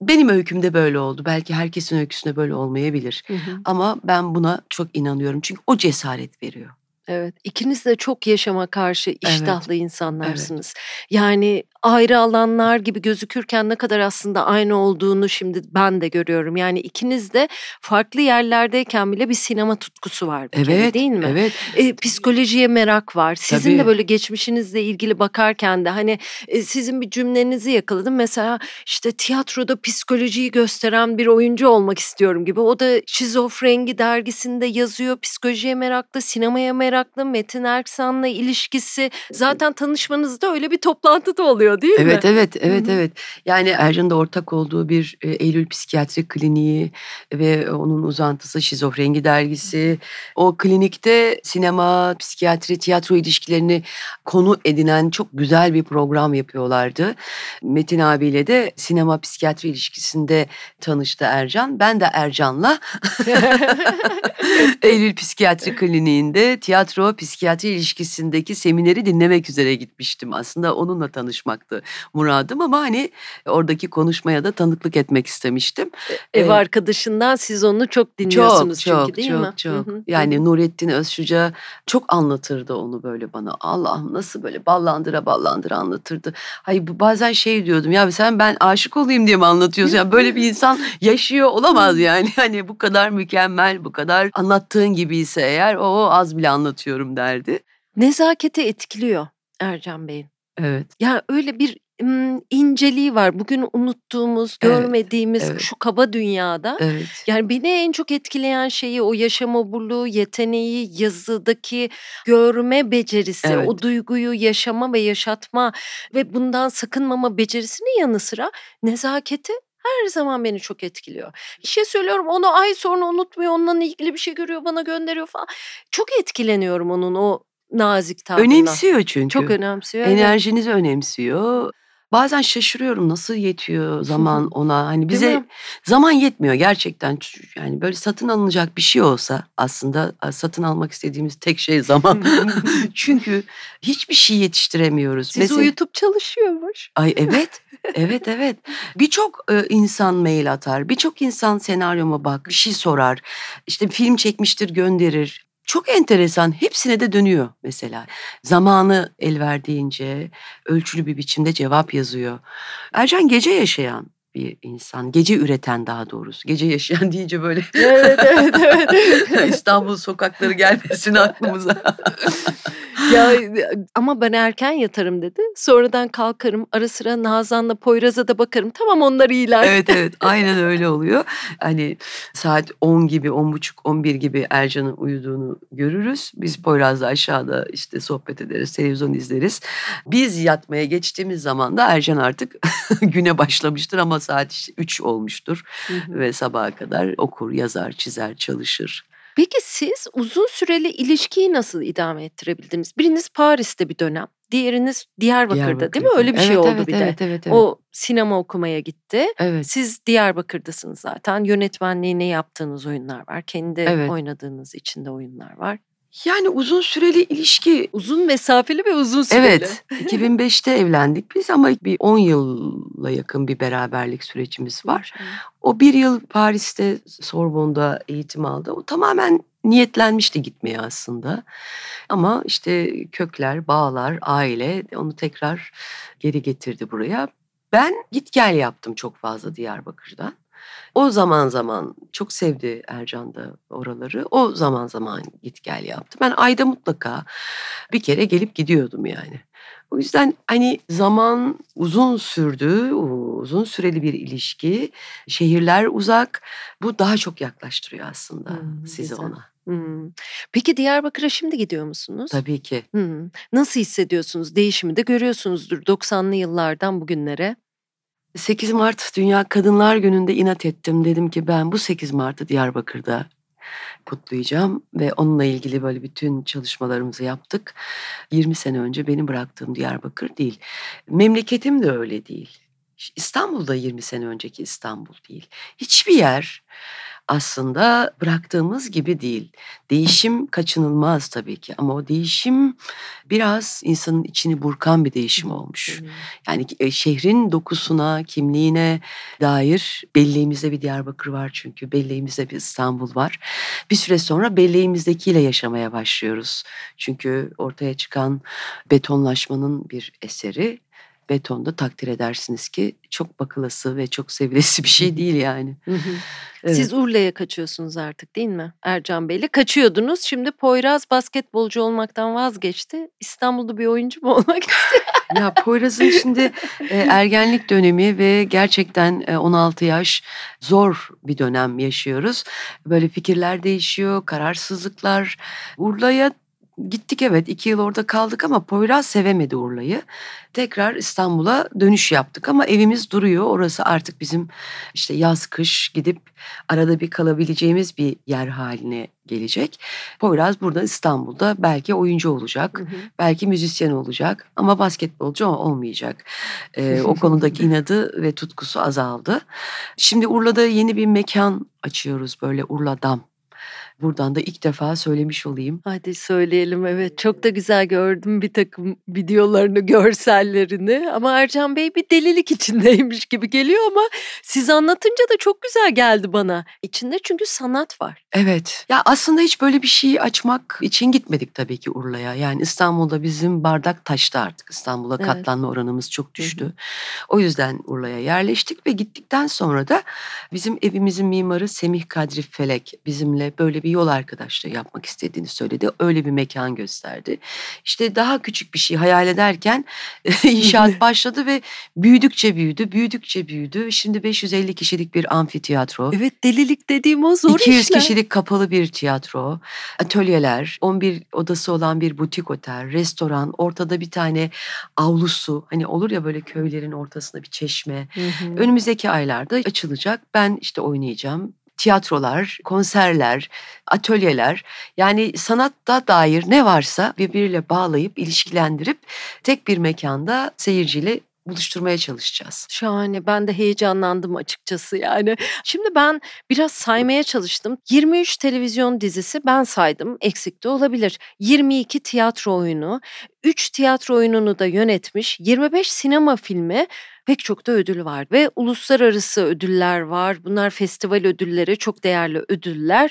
benim öykümde böyle oldu. Belki herkesin öyküsünde böyle olmayabilir. Hı hı. Ama ben buna çok inanıyorum. Çünkü o cesaret veriyor. Evet, ikiniz de çok yaşama karşı iştahlı evet. insanlarsınız. Evet. Yani ayrı alanlar gibi gözükürken ne kadar aslında aynı olduğunu şimdi ben de görüyorum. Yani ikiniz de farklı yerlerdeyken bile bir sinema tutkusu var evet, kere değil mi? Evet. E, psikolojiye merak var. Sizin Tabii. de böyle geçmişinizle ilgili bakarken de hani e, sizin bir cümlenizi yakaladım. Mesela işte tiyatroda psikolojiyi gösteren bir oyuncu olmak istiyorum gibi. O da Şizofrengi dergisinde yazıyor. Psikolojiye meraklı, sinemaya meraklı, Metin Erksan'la ilişkisi. Zaten tanışmanızda öyle bir toplantıda oluyor oluyor değil evet, mi? Evet, evet, Hı-hı. evet. Yani Ercan'ın da ortak olduğu bir e, Eylül Psikiyatri Kliniği ve onun uzantısı Şizofrengi Dergisi. O klinikte sinema, psikiyatri, tiyatro ilişkilerini konu edinen çok güzel bir program yapıyorlardı. Metin abiyle de sinema psikiyatri ilişkisinde tanıştı Ercan. Ben de Ercan'la Eylül Psikiyatri Kliniğinde tiyatro psikiyatri ilişkisindeki semineri dinlemek üzere gitmiştim. Aslında onunla tanışmak olmaktı muradım ama hani oradaki konuşmaya da tanıklık etmek istemiştim. E, ev ee, arkadaşından siz onu çok dinliyorsunuz çok, çünkü çok, değil çok, mi? Çok çok. Yani Nurettin Özşuca çok anlatırdı onu böyle bana. Allah'ım nasıl böyle ballandıra ballandıra anlatırdı. Hayır bazen şey diyordum ya sen ben aşık olayım diye mi anlatıyorsun? Yani böyle bir insan yaşıyor olamaz yani. Hani bu kadar mükemmel, bu kadar anlattığın gibiyse eğer o az bile anlatıyorum derdi. Nezaketi etkiliyor Ercan Bey'in. Evet. Ya öyle bir inceliği var. Bugün unuttuğumuz, Evet, görmediğimiz evet. şu kaba dünyada. Evet. Yani beni en çok etkileyen şeyi o yaşam oburluğu, yeteneği, yazıdaki görme becerisi, Evet. o duyguyu yaşama ve yaşatma ve bundan sakınmama becerisinin yanı sıra nezaketi her zaman beni çok etkiliyor. Bir şey söylüyorum onu ay sonra unutmuyor, onunla ilgili bir şey görüyor, bana gönderiyor falan. Çok etkileniyorum onun o nazik tavrına. Önemsiyor çünkü. Çok önemsiyor. Enerjinizi önemsiyor. Bazen şaşırıyorum nasıl yetiyor zaman ona. Hani bize zaman yetmiyor gerçekten. Yani böyle satın alınacak bir şey olsa aslında satın almak istediğimiz tek şey zaman. Çünkü hiçbir şey yetiştiremiyoruz. Sizi Mesela- uyutup çalışıyormuş. Ay evet. Evet evet. Birçok e, insan mail atar. Birçok insan senaryoma bak, bir şey sorar. İşte film çekmiştir, gönderir. Çok enteresan. Hepsine de dönüyor mesela. Zamanı el verdiğince ölçülü bir biçimde cevap yazıyor. Ercan gece yaşayan bir insan. Gece üreten daha doğrusu. Gece yaşayan deyince böyle Evet evet evet. İstanbul sokakları gelmesin aklımıza. ya ama ben erken yatarım dedi. Sonradan kalkarım ara sıra Nazan'la Poyraz'a da bakarım. Tamam onlar iyiler. evet evet aynen öyle oluyor. Hani saat 10 gibi 10 buçuk 11 gibi Ercan'ın uyuduğunu görürüz. Biz Poyraz'la aşağıda işte sohbet ederiz televizyon izleriz. Biz yatmaya geçtiğimiz zaman da Ercan artık güne başlamıştır ama saat işte 3 olmuştur. Hı hı. Ve sabaha kadar okur yazar çizer çalışır. Peki siz uzun süreli ilişkiyi nasıl idame ettirebildiniz? Biriniz Paris'te bir dönem, diğeriniz Diyarbakır'da, değil mi? Diyarbakır'da. Öyle bir şey Evet, oldu evet, bir de. evet, evet, evet. O sinema okumaya gitti. evet. Siz Diyarbakır'dasınız zaten. Yönetmenliğini yaptığınız oyunlar var. Kendi Evet. oynadığınız içinde oyunlar var. Yani uzun süreli ilişki Uzun mesafeli ve uzun süreli. Evet, 2005'te evlendik biz ama bir 10 yılla yakın bir beraberlik sürecimiz var. O bir yıl Paris'te Sorbonne'da eğitim aldı. O tamamen niyetlenmişti gitmeye aslında. Ama işte kökler, bağlar, aile onu tekrar geri getirdi buraya. Ben git gel yaptım çok fazla Diyarbakır'dan. O zaman zaman çok sevdi Ercan da oraları. O zaman zaman git gel yaptı. Ben ayda mutlaka bir kere gelip gidiyordum yani. O yüzden hani zaman uzun sürdü, uzun süreli bir ilişki, şehirler uzak. Bu daha çok yaklaştırıyor aslında Hmm, sizi güzel. ona. Hmm. Peki Diyarbakır'a şimdi gidiyor musunuz? Tabii ki. Hmm. Nasıl hissediyorsunuz? Değişimi de görüyorsunuzdur 90'lı yıllardan bugünlere. 8 Mart Dünya Kadınlar Günü'nde inat ettim. Dedim ki ben bu 8 Mart'ı Diyarbakır'da kutlayacağım ve onunla ilgili böyle bütün çalışmalarımızı yaptık. 20 sene önce benim bıraktığım Diyarbakır değil. Memleketim de öyle değil. İstanbul'da 20 sene önceki İstanbul değil. Hiçbir yer aslında bıraktığımız gibi değil. Değişim kaçınılmaz tabii ki ama o değişim biraz insanın içini burkan bir değişim olmuş. Yani e, şehrin dokusuna, kimliğine dair belleğimizde bir Diyarbakır var çünkü belleğimizde bir İstanbul var. Bir süre sonra belleğimizdekiyle yaşamaya başlıyoruz. Çünkü ortaya çıkan betonlaşmanın bir eseri. Betonda takdir edersiniz ki çok bakılası ve çok sevilesi bir şey değil yani. Evet. Siz Urla'ya kaçıyorsunuz artık değil mi? Ercan Bey'le kaçıyordunuz. Şimdi Poyraz basketbolcu olmaktan vazgeçti. İstanbul'da bir oyuncu mu olmak Ya Poyraz'ın şimdi e, ergenlik dönemi ve gerçekten e, 16 yaş zor bir dönem yaşıyoruz. Böyle fikirler değişiyor, kararsızlıklar. Urla'ya gittik evet iki yıl orada kaldık ama Poyraz sevemedi Urla'yı. Tekrar İstanbul'a dönüş yaptık ama evimiz duruyor. Orası artık bizim işte yaz kış gidip arada bir kalabileceğimiz bir yer haline gelecek. Poyraz burada İstanbul'da belki oyuncu olacak. Hı hı. Belki müzisyen olacak ama basketbolcu olmayacak. Ee, o konudaki inadı ve tutkusu azaldı. Şimdi Urla'da yeni bir mekan açıyoruz böyle Urla Dam. Buradan da ilk defa söylemiş olayım. Hadi söyleyelim evet. Çok da güzel gördüm bir takım videolarını, görsellerini. Ama Ercan Bey bir delilik içindeymiş gibi geliyor ama siz anlatınca da çok güzel geldi bana. İçinde çünkü sanat var. Evet. Ya aslında hiç böyle bir şey açmak için gitmedik tabii ki Urla'ya. Yani İstanbul'da bizim bardak taştı artık. İstanbul'a Evet. katlanma oranımız çok düştü. O yüzden Urla'ya yerleştik ve gittikten sonra da bizim evimizin mimarı Semih Kadri Felek bizimle böyle bir yol arkadaşlığı yapmak istediğini söyledi. Öyle bir mekan gösterdi. İşte daha küçük bir şey hayal ederken inşaat başladı ve büyüdükçe büyüdü, büyüdükçe büyüdü. Şimdi 550 kişilik bir amfiteyatro. Evet delilik dediğim o zor 200 işler. kişilik kapalı bir tiyatro, atölyeler, 11 odası olan bir butik otel, restoran, ortada bir tane avlusu. Hani olur ya böyle köylerin ortasında bir çeşme. Hı hı. Önümüzdeki aylarda açılacak. Ben işte oynayacağım. Tiyatrolar, konserler, atölyeler yani sanatta dair ne varsa birbiriyle bağlayıp ilişkilendirip tek bir mekanda seyirciyle buluşturmaya çalışacağız. Şahane. Ben de heyecanlandım açıkçası yani. Şimdi ben biraz saymaya çalıştım. 23 televizyon dizisi ben saydım. Eksik de olabilir. 22 tiyatro oyunu, 3 tiyatro oyununu da yönetmiş. 25 sinema filmi pek çok da ödül var ve uluslararası ödüller var. Bunlar festival ödülleri, çok değerli ödüller.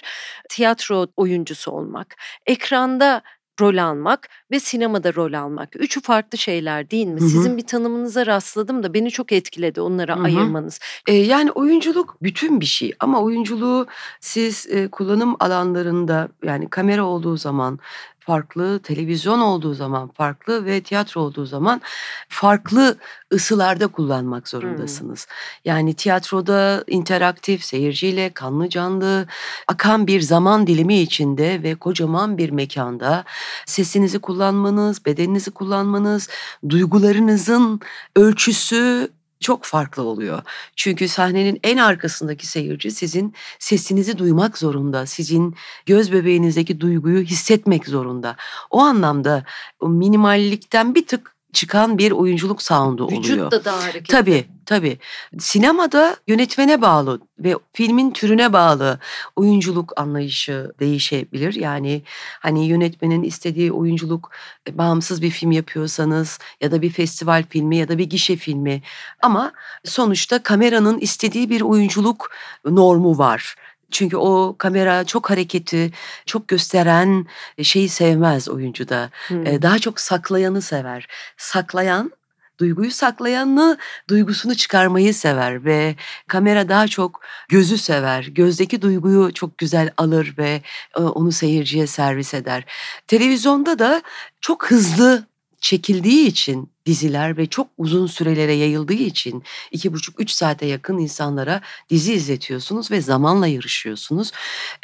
Tiyatro oyuncusu olmak, ekranda rol almak ve sinemada rol almak. Üçü farklı şeyler değil mi? Hı hı. Sizin bir tanımınıza rastladım da beni çok etkiledi onları Hı hı. ayırmanız. Ee, yani oyunculuk bütün bir şey ama oyunculuğu siz e, kullanım alanlarında yani kamera olduğu zaman farklı, televizyon olduğu zaman farklı ve tiyatro olduğu zaman farklı ısılarda kullanmak zorundasınız. Yani tiyatroda interaktif, seyirciyle kanlı canlı akan bir zaman dilimi içinde ve kocaman bir mekanda sesinizi kullanmanız, bedeninizi kullanmanız, duygularınızın ölçüsü çok farklı oluyor. Çünkü sahnenin en arkasındaki seyirci sizin sesinizi duymak zorunda. Sizin göz bebeğinizdeki duyguyu hissetmek zorunda. O anlamda o minimallikten bir tık çıkan bir oyunculuk sound'u oluyor. Vücut da daha hareketli. Tabii tabii. Sinemada yönetmene bağlı ve filmin türüne bağlı oyunculuk anlayışı değişebilir. Yani hani yönetmenin istediği oyunculuk e, bağımsız bir film yapıyorsanız ya da bir festival filmi ya da bir gişe filmi ama sonuçta kameranın istediği bir oyunculuk normu var. Çünkü o kamera çok hareketi, çok gösteren şeyi sevmez oyuncuda. Hmm. Ee, daha çok saklayanı sever. Saklayan, duyguyu saklayanı duygusunu çıkarmayı sever ve kamera daha çok gözü sever. Gözdeki duyguyu çok güzel alır ve e, onu seyirciye servis eder. Televizyonda da çok hızlı çekildiği için diziler ve çok uzun sürelere yayıldığı için iki buçuk üç saate yakın insanlara dizi izletiyorsunuz ve zamanla yarışıyorsunuz.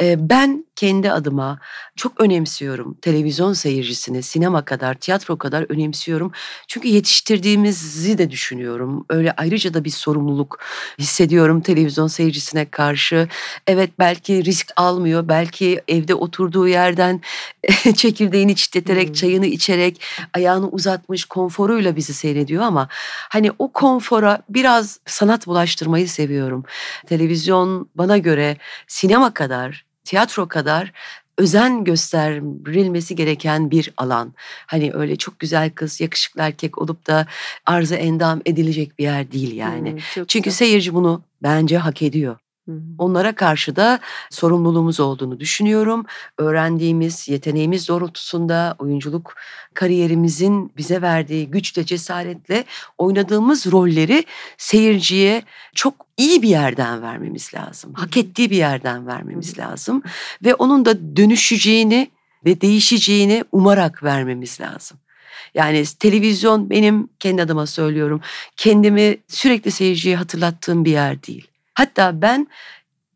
Ee, ben kendi adıma çok önemsiyorum televizyon seyircisini sinema kadar tiyatro kadar önemsiyorum. Çünkü yetiştirdiğimizi de düşünüyorum. Öyle ayrıca da bir sorumluluk hissediyorum televizyon seyircisine karşı. Evet belki risk almıyor belki evde oturduğu yerden çekirdeğini çitleterek Hmm. çayını içerek ayağını uzatmış konforuyla bizi seyrediyor ama hani o konfora biraz sanat bulaştırmayı seviyorum. Televizyon bana göre sinema kadar, tiyatro kadar özen gösterilmesi gereken bir alan. Hani öyle çok güzel kız, yakışıklı erkek olup da arıza endam edilecek bir yer değil yani. Hmm, Çünkü güzel. seyirci bunu bence hak ediyor. Onlara karşı da sorumluluğumuz olduğunu düşünüyorum. Öğrendiğimiz yeteneğimiz doğrultusunda oyunculuk kariyerimizin bize verdiği güçle, cesaretle oynadığımız rolleri seyirciye çok iyi bir yerden vermemiz lazım. Hak ettiği bir yerden vermemiz lazım ve onun da dönüşeceğini ve değişeceğini umarak vermemiz lazım. Yani televizyon benim kendi adıma söylüyorum. Kendimi sürekli seyirciye hatırlattığım bir yer değil. Hatta ben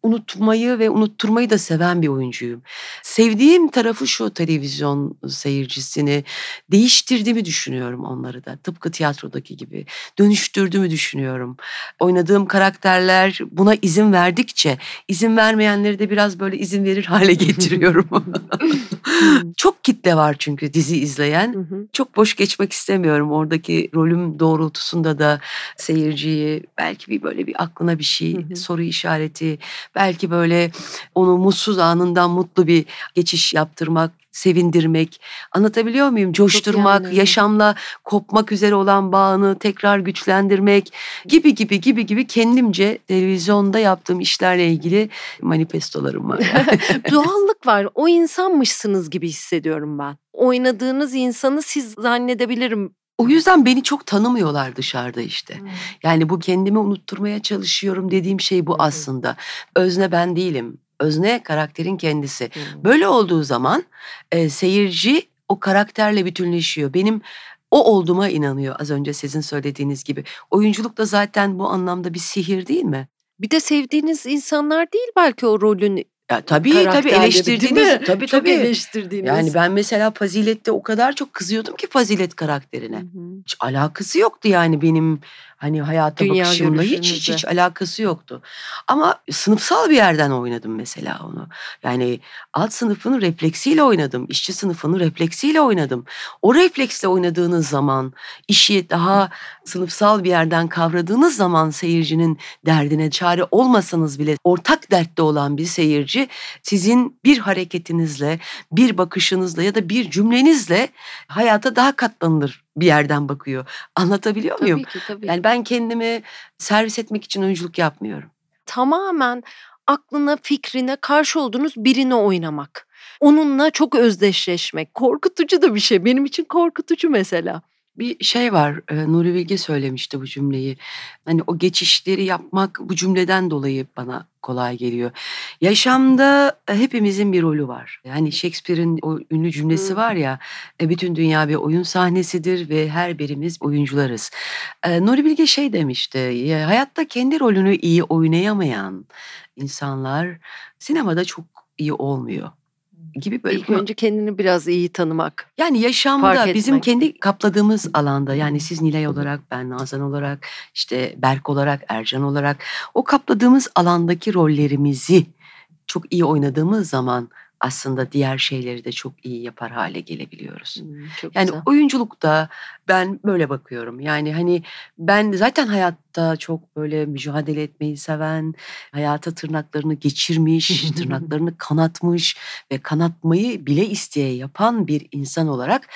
unutmayı ve unutturmayı da seven bir oyuncuyum. Sevdiğim tarafı şu televizyon seyircisini değiştirdiğimi düşünüyorum onları da. Tıpkı tiyatrodaki gibi dönüştürdüğümü düşünüyorum. Oynadığım karakterler buna izin verdikçe izin vermeyenleri de biraz böyle izin verir hale getiriyorum. Hmm. Çok kitle var çünkü dizi izleyen çok boş geçmek istemiyorum. Oradaki rolüm doğrultusunda da seyirciyi belki bir böyle bir aklına bir şey, soru işareti, belki böyle onu mutsuz anından mutlu bir geçiş yaptırmak, sevindirmek. Anlatabiliyor muyum? Coşturmak, yaşamla kopmak üzere olan bağını tekrar güçlendirmek gibi gibi gibi gibi kendimce televizyonda yaptığım işlerle ilgili manifestolarım var. Doğallık var. O insanmışsınız gibi hissediyorum ben. Oynadığınız insanı siz zannedebilirim. O yüzden beni çok tanımıyorlar dışarıda işte. Hmm. Yani bu kendimi unutturmaya çalışıyorum dediğim şey bu hı. aslında. Özne ben değilim. Özne karakterin kendisi. Hmm. Böyle olduğu zaman e, seyirci o karakterle bütünleşiyor. Benim o olduğuma inanıyor az önce sizin söylediğiniz gibi. Oyunculuk da zaten bu anlamda bir sihir değil mi? Bir de sevdiğiniz insanlar değil belki o rolün Ya tabii tabii eleştirdiğiniz tabii Çok tabii. eleştirdiğiniz. Yani ben mesela Fazilet'te o kadar çok kızıyordum ki Fazilet karakterine. Hı hı. Hiç alakası yoktu yani benim Hani hayata Dünya bakışımla hiç hiç hiç alakası yoktu. Ama sınıfsal bir yerden oynadım mesela onu. Yani alt sınıfın refleksiyle oynadım. işçi sınıfının refleksiyle oynadım. O refleksle oynadığınız zaman işi daha sınıfsal bir yerden kavradığınız zaman seyircinin derdine çare olmasanız bile ortak dertte olan bir seyirci sizin bir hareketinizle, bir bakışınızla ya da bir cümlenizle hayata daha katlanılır bir yerden bakıyor. Anlatabiliyor muyum? Tabii ki tabii. Yani ben kendimi servis etmek için oyunculuk yapmıyorum. tamamen aklına, fikrine karşı olduğunuz birini oynamak. Onunla çok özdeşleşmek. Korkutucu da bir şey. Benim için korkutucu mesela. Bir şey var, e, Nuri Bilge söylemişti bu cümleyi. Hani o geçişleri yapmak bu cümleden dolayı bana kolay geliyor. Yaşamda e, hepimizin bir rolü var. Yani Shakespeare'in o ünlü cümlesi var ya, e, bütün dünya bir oyun sahnesidir ve her birimiz oyuncularız. E, Nuri Bilge şey demişti, ya hayatta kendi rolünü iyi oynayamayan insanlar sinemada çok iyi olmuyor gibi böyle İlk önce kendini biraz iyi tanımak. yani yaşamda bizim kendi kapladığımız alanda yani siz Nilay olarak, ben Nazan olarak, işte Berk olarak, Ercan olarak o kapladığımız alandaki rollerimizi çok iyi oynadığımız zaman aslında diğer şeyleri de çok iyi yapar hale gelebiliyoruz. Hmm, çok Yani güzel. oyunculukta ben böyle bakıyorum. Yani hani ben zaten hayatta çok böyle mücadele etmeyi seven, hayata tırnaklarını geçirmiş, tırnaklarını kanatmış ve kanatmayı bile isteye yapan bir insan olarak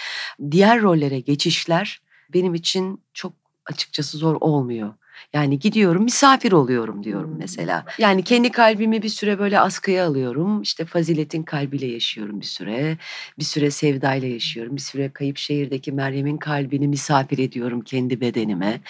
diğer rollere geçişler benim için çok açıkçası zor olmuyor. Yani gidiyorum misafir oluyorum diyorum Hmm. mesela. Yani kendi kalbimi bir süre böyle askıya alıyorum. İşte faziletin kalbiyle yaşıyorum bir süre. Bir süre sevdayla yaşıyorum. Bir süre kayıp şehirdeki Meryem'in kalbini misafir ediyorum kendi bedenime.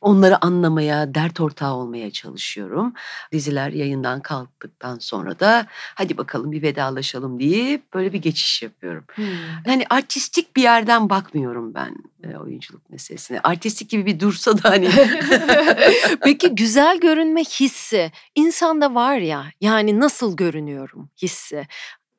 Onları anlamaya, dert ortağı olmaya çalışıyorum. Diziler yayından kalktıktan sonra da hadi bakalım bir vedalaşalım deyip böyle bir geçiş yapıyorum. Hmm. Hani artistik bir yerden bakmıyorum ben e, oyunculuk meselesine. Artistik gibi bir dursa da hani Peki güzel görünme hissi insanda var ya yani nasıl görünüyorum hissi.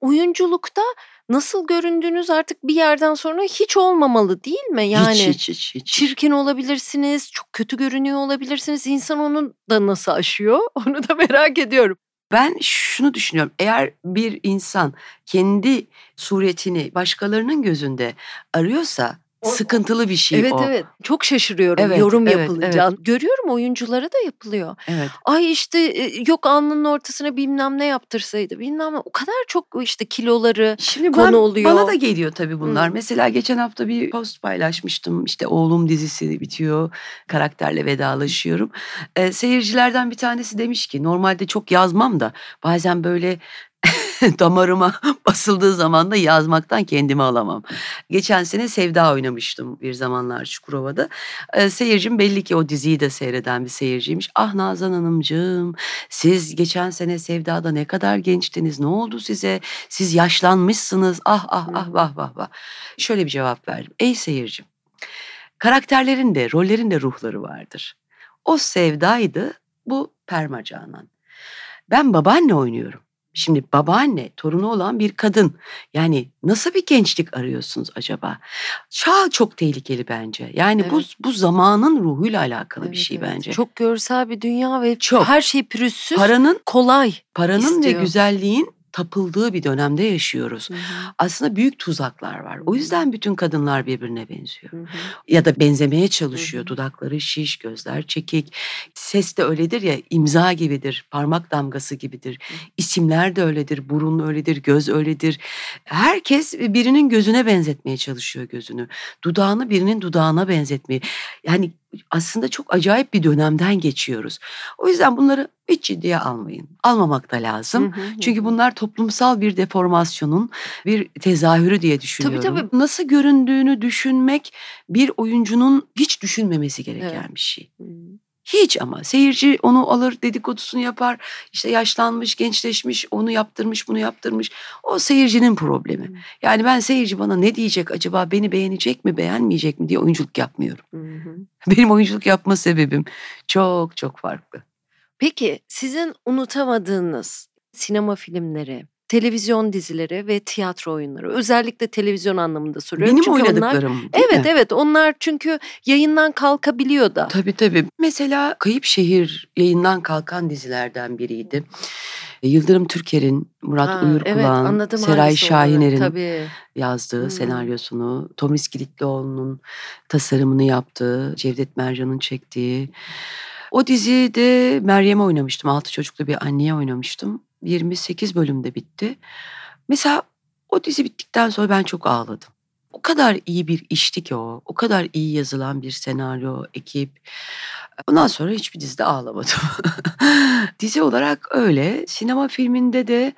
Oyunculukta nasıl göründüğünüz artık bir yerden sonra hiç olmamalı değil mi? Yani hiç hiç hiç hiç. çirkin olabilirsiniz, çok kötü görünüyor olabilirsiniz. İnsan onu da nasıl aşıyor? Onu da merak ediyorum. Ben şunu düşünüyorum. Eğer bir insan kendi suretini başkalarının gözünde arıyorsa sıkıntılı bir şey evet o. evet. Çok şaşırıyorum Evet, yorum evet, yapılınca. Görüyorum oyunculara da yapılıyor. Evet. Ay işte e, yok alnının ortasına bilmem ne yaptırsaydı bilmem ne. O kadar çok işte kiloları Şimdi Konu ben, oluyor. bana da geliyor tabii bunlar. Hı. Mesela geçen hafta bir post paylaşmıştım. İşte oğlum dizisi bitiyor. Karakterle vedalaşıyorum. Ee, seyircilerden bir tanesi demiş ki normalde çok yazmam da bazen böyle damarıma basıldığı zaman da yazmaktan kendimi alamam. Geçen sene Sevda oynamıştım bir zamanlar Çukurova'da. Ee, seyircim belli ki o diziyi de seyreden bir seyirciymiş. Ah Nazan Hanımcığım siz geçen sene Sevda'da ne kadar gençtiniz ne oldu size? Siz yaşlanmışsınız ah ah ah vah vah vah. Şöyle bir cevap verdim. Ey seyircim karakterlerin de rollerin de ruhları vardır. O Sevda'ydı bu Perma Canan. Ben babaanne oynuyorum. Şimdi babaanne torunu olan bir kadın. Yani nasıl bir gençlik arıyorsunuz acaba? Çağ çok tehlikeli bence. Yani bu Evet. bu zamanın ruhuyla alakalı bir Evet, şey evet. bence. Çok görsel bir dünya ve Çok. her şey pürüzsüz, paranın kolay. paranın ve istiyor. güzelliğin tapıldığı bir dönemde yaşıyoruz. Aslında büyük tuzaklar var. O yüzden bütün kadınlar birbirine benziyor. Ya da benzemeye çalışıyor. Hı hı. Dudakları şiş, gözler çekik. Ses de öyledir ya imza gibidir, parmak damgası gibidir. İsimler de öyledir, burun öyledir, göz öyledir. Herkes birinin gözüne benzetmeye çalışıyor gözünü. Dudağını birinin dudağına benzetmeye. Yani aslında çok acayip bir dönemden geçiyoruz. O yüzden bunları hiç ciddiye almayın. Almamak da lazım. Çünkü bunlar toplumsal bir deformasyonun bir tezahürü diye düşünüyorum. tabii. Nasıl göründüğünü düşünmek bir oyuncunun hiç düşünmemesi gereken Evet. bir şey. Hiç ama seyirci onu alır dedikodusunu yapar. İşte yaşlanmış, gençleşmiş, onu yaptırmış, bunu yaptırmış. O seyircinin problemi. Hı. Yani ben seyirci bana ne diyecek acaba beni beğenecek mi, beğenmeyecek mi diye oyunculuk yapmıyorum. Benim oyunculuk yapma sebebim çok çok farklı. Peki sizin unutamadığınız sinema filmleri televizyon dizileri ve tiyatro oyunları. Özellikle televizyon anlamında soruyorum. Benim Çünkü oynadıklarım Onlar, evet mi? evet onlar çünkü yayından kalkabiliyor da. Tabii tabii. Mesela Kayıp Şehir yayından kalkan dizilerden biriydi. Yıldırım Türker'in, Murat Ha, Uyurkulağ'ın, evet, anladım Seray. Şahiner'in Tabii. yazdığı Hmm. senaryosunu, Tomis Kilitlioğlu'nun tasarımını yaptığı, Cevdet Mercan'ın çektiği. O dizide Meryem'e oynamıştım. Altı çocuklu bir anneye oynamıştım. 28 bölümde bitti. Mesela o dizi bittikten sonra ben çok ağladım. O kadar iyi bir işti ki o. O kadar iyi yazılan bir senaryo, ekip. Ondan sonra hiçbir dizide ağlamadım. Dizi olarak öyle. Sinema filminde de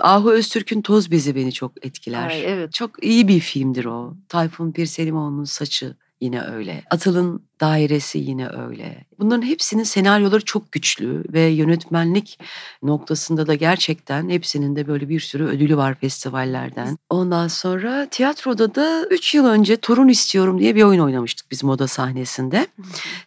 Ahu Öztürk'ün Toz Bezi beni çok etkiler. Ay, evet. Çok iyi bir filmdir o. Tayfun Pirselimoğlu'nun saçı yine öyle. Atıl'ın dairesi yine öyle. Bunların hepsinin senaryoları çok güçlü ve yönetmenlik noktasında da gerçekten hepsinin de böyle bir sürü ödülü var festivallerden. Ondan sonra tiyatroda da 3 yıl önce Torun İstiyorum diye bir oyun oynamıştık biz moda sahnesinde.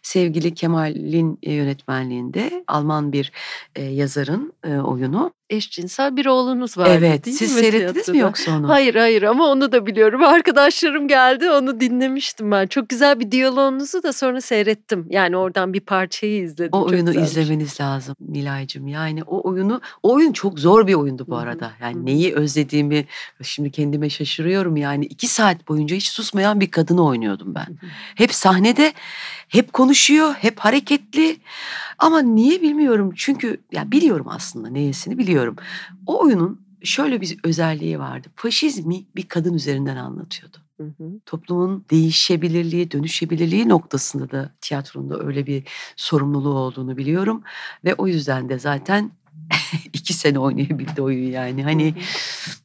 Sevgili Kemal'in e, yönetmenliğinde Alman bir e, yazarın e, oyunu. Eşcinsel bir oğlunuz vardı evet, değil siz mi seyrettiniz mi tiyatroda? yoksa onu? Hayır hayır ama onu da biliyorum. Arkadaşlarım geldi onu dinlemiştim ben. Çok güzel bir diyaloğunuzu da sonra seyrettim. Yani oradan bir parçayı izledim. O Çok oyunu güzelmiş. izlemeniz lazım Nilay'cığım. Yani o oyunu, o oyun çok zor bir oyundu bu arada. Yani neyi özlediğimi şimdi kendime şaşırıyorum. Yani iki saat boyunca hiç susmayan bir kadını oynuyordum ben. Hep sahnede, hep konuşuyor, hep hareketli. Ama niye bilmiyorum. Çünkü ya biliyorum aslında neyesini biliyorum. O oyunun şöyle bir özelliği vardı. Faşizmi bir kadın üzerinden anlatıyordu Hı hı. toplumun değişebilirliği, dönüşebilirliği noktasında da tiyatronda öyle bir sorumluluğu olduğunu biliyorum. Ve o yüzden de zaten iki sene oynayabildi oyun yani. Hani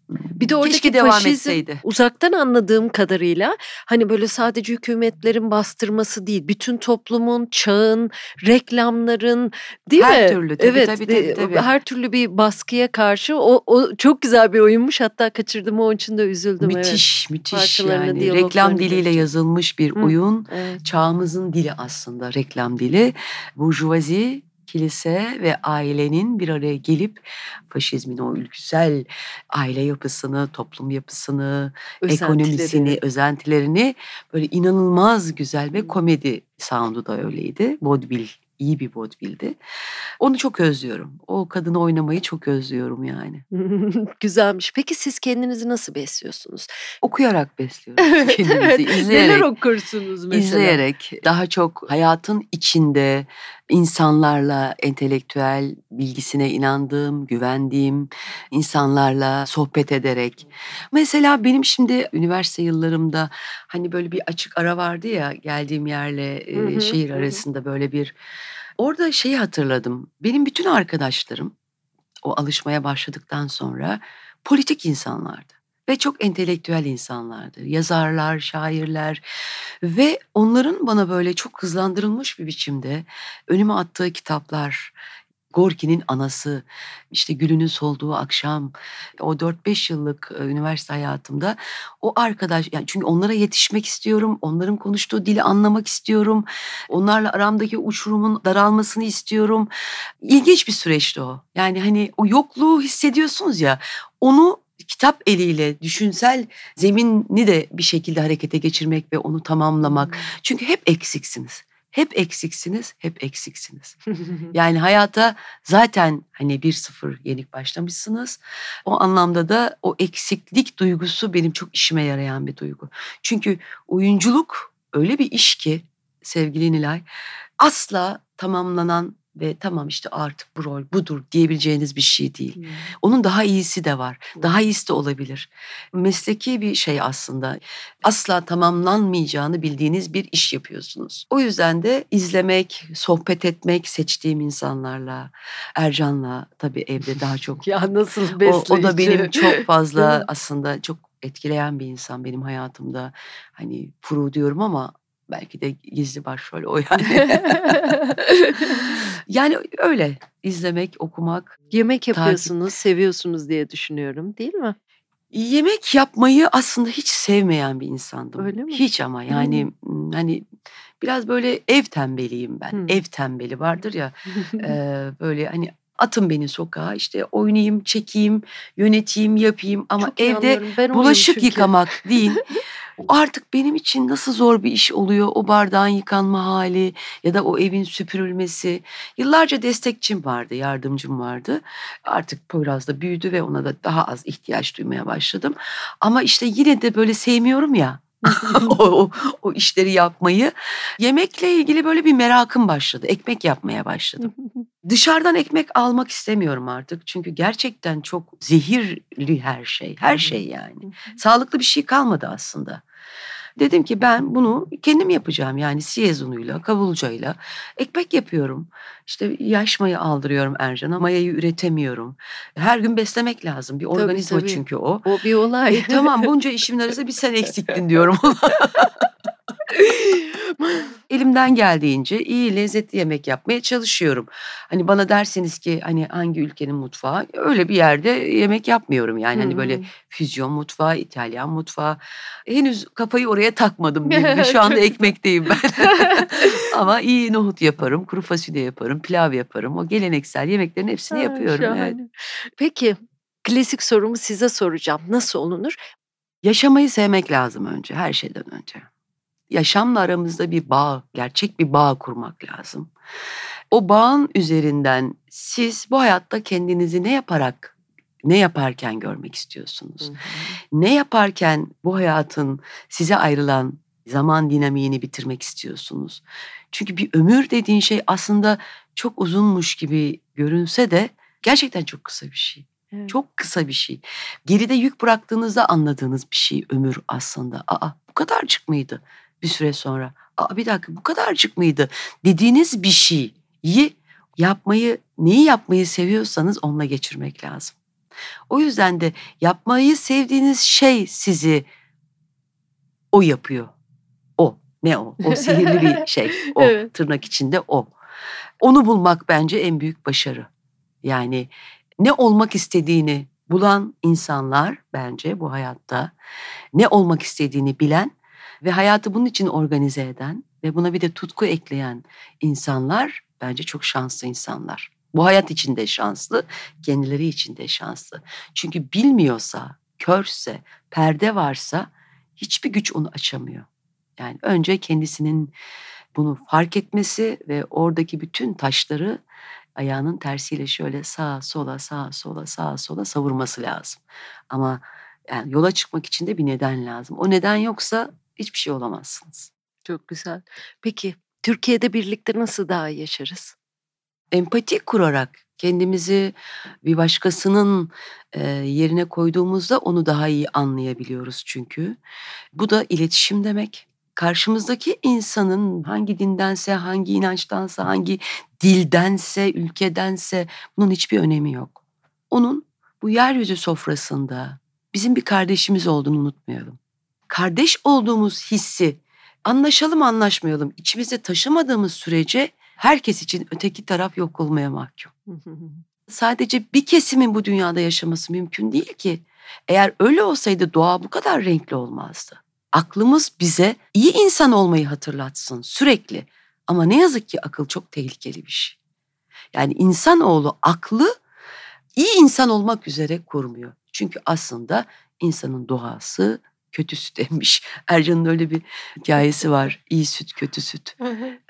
Bir de oradaki keşke devam faşizm etseydi. uzaktan anladığım kadarıyla hani böyle sadece hükümetlerin bastırması değil, bütün toplumun, çağın, reklamların değil Her mi? türlü, tabii, evet, tabii, tabii, de- tabii. her türlü bir baskıya karşı o, o çok güzel bir oyunmuş. Hatta kaçırdım o için de üzüldüm. evet. Müthiş, müthiş Parçalarını, yani. Reklam diliyle göreceğim. yazılmış bir Hı. oyun. Evet. Çağımızın dili aslında reklam dili. Burjuvazi, kilise ve ailenin bir araya gelip faşizmin o ülküsel aile yapısını, toplum yapısını, ekonomisini, Özentileri. özentilerini böyle inanılmaz güzel ve komedi sound'u da öyleydi. Vaudeville, iyi bir vaudeville'di. Onu çok özlüyorum. O kadını oynamayı çok özlüyorum yani. Güzelmiş. Peki siz kendinizi nasıl besliyorsunuz? Okuyarak besliyoruz Evet, kendimizi, evet. izleyerek. Neler okursunuz mesela? İzleyerek daha çok hayatın içinde insanlarla entelektüel bilgisine inandığım, güvendiğim insanlarla sohbet ederek. Mesela benim şimdi üniversite yıllarımda hani böyle bir açık ara vardı ya geldiğim yerle Hı hı, şehir hı. arasında böyle bir orada şeyi hatırladım. Benim bütün arkadaşlarım o alışmaya başladıktan sonra politik insanlardı ve çok entelektüel insanlardı. Yazarlar, şairler ve onların bana böyle çok hızlandırılmış bir biçimde önüme attığı kitaplar, Gorki'nin anası, işte Gül'ünün solduğu akşam, o 4-5 yıllık e, üniversite hayatımda o arkadaş, yani çünkü onlara yetişmek istiyorum, onların konuştuğu dili anlamak istiyorum, onlarla aramdaki uçurumun daralmasını istiyorum. İlginç bir süreçti o. Yani hani o yokluğu hissediyorsunuz ya, onu kitap eliyle düşünsel zemini de bir şekilde harekete geçirmek ve onu tamamlamak. Çünkü hep eksiksiniz. Hep eksiksiniz, hep eksiksiniz. Yani hayata zaten hani bir sıfır yenik başlamışsınız. O anlamda da o eksiklik duygusu benim çok işime yarayan bir duygu. Çünkü oyunculuk öyle bir iş ki sevgili Nilay asla tamamlanan ve tamam işte artık bu rol budur diyebileceğiniz bir şey değil. Onun daha iyisi de var. Daha iyisi de olabilir. Mesleki bir şey aslında. Asla tamamlanmayacağını bildiğiniz bir iş yapıyorsunuz. O yüzden de izlemek, sohbet etmek seçtiğim insanlarla, Ercan'la tabii evde daha çok. ya nasıl o, besleyici. o da benim çok fazla aslında çok etkileyen bir insan benim hayatımda. Hani Furu diyorum ama belki de gizli başrol o yani. yani öyle izlemek, okumak. Yemek Takip. yapıyorsunuz, seviyorsunuz diye düşünüyorum değil mi? Yemek yapmayı aslında hiç sevmeyen bir insandım. Öyle mi? Hiç ama yani m, hani biraz böyle ev tembeliyim ben. Hı. Ev tembeli vardır ya e, böyle hani Atın beni sokağa işte oynayayım, çekeyim, yöneteyim, yapayım ama Çok evde bulaşık yıkamak değil. Artık benim için nasıl zor bir iş oluyor o bardağın yıkanma hali ya da o evin süpürülmesi. Yıllarca destekçim vardı, yardımcım vardı. Artık Poyraz da büyüdü ve ona da daha az ihtiyaç duymaya başladım. Ama işte yine de böyle sevmiyorum ya. o, o, o işleri yapmayı. Yemekle ilgili böyle bir merakım başladı. Ekmek yapmaya başladım. Dışarıdan ekmek almak istemiyorum artık. Çünkü gerçekten çok zehirli her şey. Her şey yani. Sağlıklı bir şey kalmadı aslında. Dedim ki ben bunu kendim yapacağım. Yani siyez unuyla, kavulcayla ekmek yapıyorum. İşte yaş maya aldırıyorum Ercan'a. Mayayı üretemiyorum. Her gün beslemek lazım. Bir Tabii, organizma tabii. çünkü o. O bir olay. E, tamam bunca işimin arasında bir sen eksiktin diyorum. Elimden geldiğince iyi lezzetli yemek yapmaya çalışıyorum. Hani bana derseniz ki hani hangi ülkenin mutfağı öyle bir yerde yemek yapmıyorum yani hani böyle Hmm. füzyon mutfağı, İtalyan mutfağı. Henüz kafayı oraya takmadım. Şu anda ekmekteyim ben. Ama iyi nohut yaparım, kuru fasulye yaparım, pilav yaparım. O geleneksel yemeklerin hepsini Ha, yapıyorum. Şahane. Peki klasik sorumu size soracağım. Nasıl olunur? Yaşamayı sevmek lazım önce, her şeyden önce. Yaşamla aramızda bir bağ, gerçek bir bağ kurmak lazım. O bağın üzerinden siz bu hayatta kendinizi ne yaparak, ne yaparken görmek istiyorsunuz? Ne yaparken bu hayatın size ayrılan zaman dinamiğini bitirmek istiyorsunuz? Çünkü bir ömür dediğin şey aslında çok uzunmuş gibi görünse de gerçekten çok kısa bir şey. Evet. Çok kısa bir şey. Geride yük bıraktığınızda anladığınız bir şey ömür aslında. Aa bu kadarcık mıydı bir süre sonra? Aa bir dakika bu kadarcık mıydı dediğiniz bir şeyi yapmayı, neyi yapmayı seviyorsanız onunla geçirmek lazım. O yüzden de yapmayı sevdiğiniz şey sizi o yapıyor. O. Ne o? O sihirli bir şey. O Evet. tırnak içinde o. Onu bulmak bence en büyük başarı. Yani ne olmak istediğini bulan insanlar bence bu hayatta ne olmak istediğini bilen ve hayatı bunun için organize eden ve buna bir de tutku ekleyen insanlar bence çok şanslı insanlar. Bu hayat için de şanslı, kendileri için de şanslı. Çünkü bilmiyorsa, körse, perde varsa hiçbir güç onu açamıyor. Yani önce kendisinin bunu fark etmesi ve oradaki bütün taşları ayağının tersiyle şöyle sağa sola sağa sola sağa sola savurması lazım. Ama yani yola çıkmak için de bir neden lazım. O neden yoksa hiçbir şey olamazsınız. Çok güzel. Peki Türkiye'de birlikte nasıl daha iyi yaşarız? Empati kurarak kendimizi bir başkasının e, yerine koyduğumuzda onu daha iyi anlayabiliyoruz çünkü. Bu da iletişim demek. Karşımızdaki insanın hangi dindense, hangi inançtansa, hangi dildense, ülkedense bunun hiçbir önemi yok. Onun bu yeryüzü sofrasında bizim bir kardeşimiz olduğunu unutmayalım. Kardeş olduğumuz hissi anlaşalım anlaşmayalım içimizde taşımadığımız sürece herkes için öteki taraf yok olmaya mahkum. Sadece bir kesimin bu dünyada yaşaması mümkün değil ki. Eğer öyle olsaydı doğa bu kadar renkli olmazdı. Aklımız bize iyi insan olmayı hatırlatsın sürekli. Ama ne yazık ki akıl çok tehlikeli bir şey. Yani insanoğlu aklı iyi insan olmak üzere kurmuyor. Çünkü aslında insanın doğası kötü süt emmiş. Ercan'ın öyle bir hikayesi var. İyi süt, kötü süt.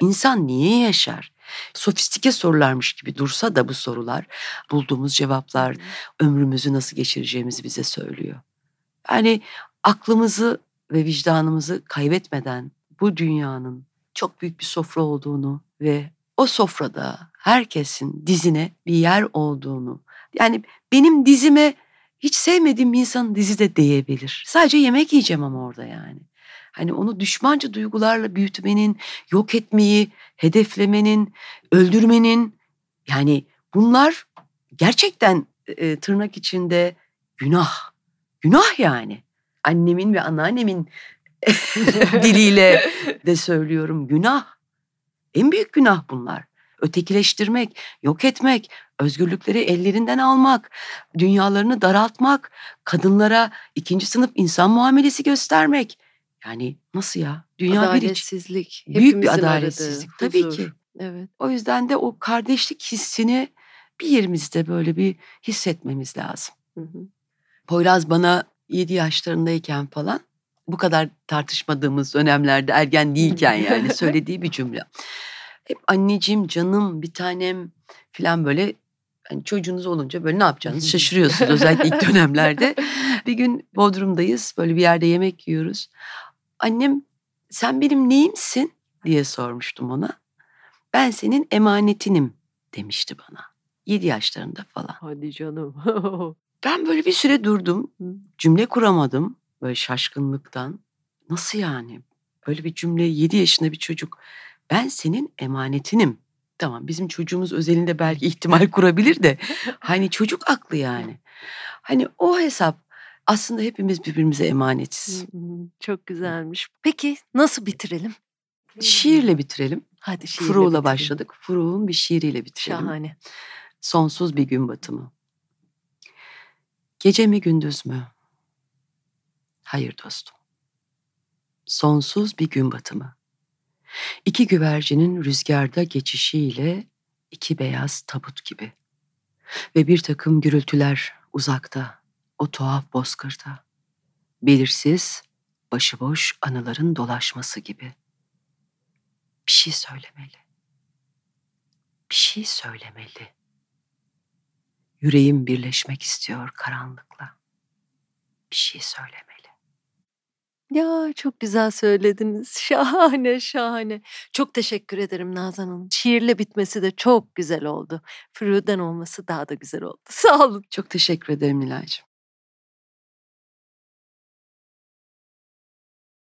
İnsan niye yaşar? Sofistike sorularmış gibi dursa da bu sorular bulduğumuz cevaplar ömrümüzü nasıl geçireceğimizi bize söylüyor. Yani aklımızı ve vicdanımızı kaybetmeden bu dünyanın çok büyük bir sofra olduğunu ve o sofrada herkesin dizine bir yer olduğunu yani benim dizime hiç sevmediğim bir insanın dizi de değebilir. Sadece yemek yiyeceğim ama orada yani. Hani onu düşmanca duygularla büyütmenin, yok etmeyi, hedeflemenin, öldürmenin yani bunlar gerçekten e, tırnak içinde günah. Günah yani. Annemin ve anneannemin diliyle de söylüyorum günah. En büyük günah bunlar. Ötekileştirmek, yok etmek, özgürlükleri ellerinden almak, dünyalarını daraltmak, kadınlara ikinci sınıf insan muamelesi göstermek. Yani nasıl ya? Dünya bir. Adaletsizlik. Büyük bir adaletsizlik aradığı tabii huzur. ki. Evet. O yüzden de o kardeşlik hissini bir yerimizde böyle bir hissetmemiz lazım. Hı hı. Poyraz bana 7 yaşlarındayken falan bu kadar tartışmadığımız dönemlerde ergen değilken yani söylediği bir cümle. Hep anneciğim canım bir tanem falan böyle hani çocuğunuz olunca böyle ne yapacağınızı şaşırıyorsunuz özellikle ilk dönemlerde. Bir gün Bodrum'dayız böyle bir yerde yemek yiyoruz. Annem sen benim neyimsin diye sormuştum ona. Ben senin emanetinim demişti bana. 7 yaşlarında falan. Hadi canım. Ben böyle bir süre durdum. Cümle kuramadım böyle şaşkınlıktan. Nasıl yani? Böyle bir cümle 7 yaşında bir çocuk. Ben senin emanetinim. Tamam bizim çocuğumuz özelinde belki ihtimal kurabilir de hani çocuk aklı yani. Hani o hesap aslında hepimiz birbirimize emanetiz. Çok güzelmiş. Peki nasıl bitirelim? Şiirle bitirelim. Hadi şiirle Furu'la bitirelim. başladık. Furu'nun bir şiiriyle bitirelim. Şahane. Sonsuz bir gün batımı. Gece mi gündüz mü? Hayır dostum. Sonsuz bir gün batımı. İki güvercinin rüzgarda geçişiyle iki beyaz tabut gibi. Ve bir takım gürültüler uzakta, o tuhaf bozkırda. Belirsiz, başıboş anıların dolaşması gibi. Bir şey söylemeli. Bir şey söylemeli. Yüreğim birleşmek istiyor karanlıkla. Bir şey söylemeli. Ya çok güzel söylediniz. Şahane şahane. Çok teşekkür ederim Nazan Hanım. Şiirle bitmesi de çok güzel oldu. Furu'dan olması daha da güzel oldu. Sağ olun. Çok teşekkür ederim Nilay'cığım.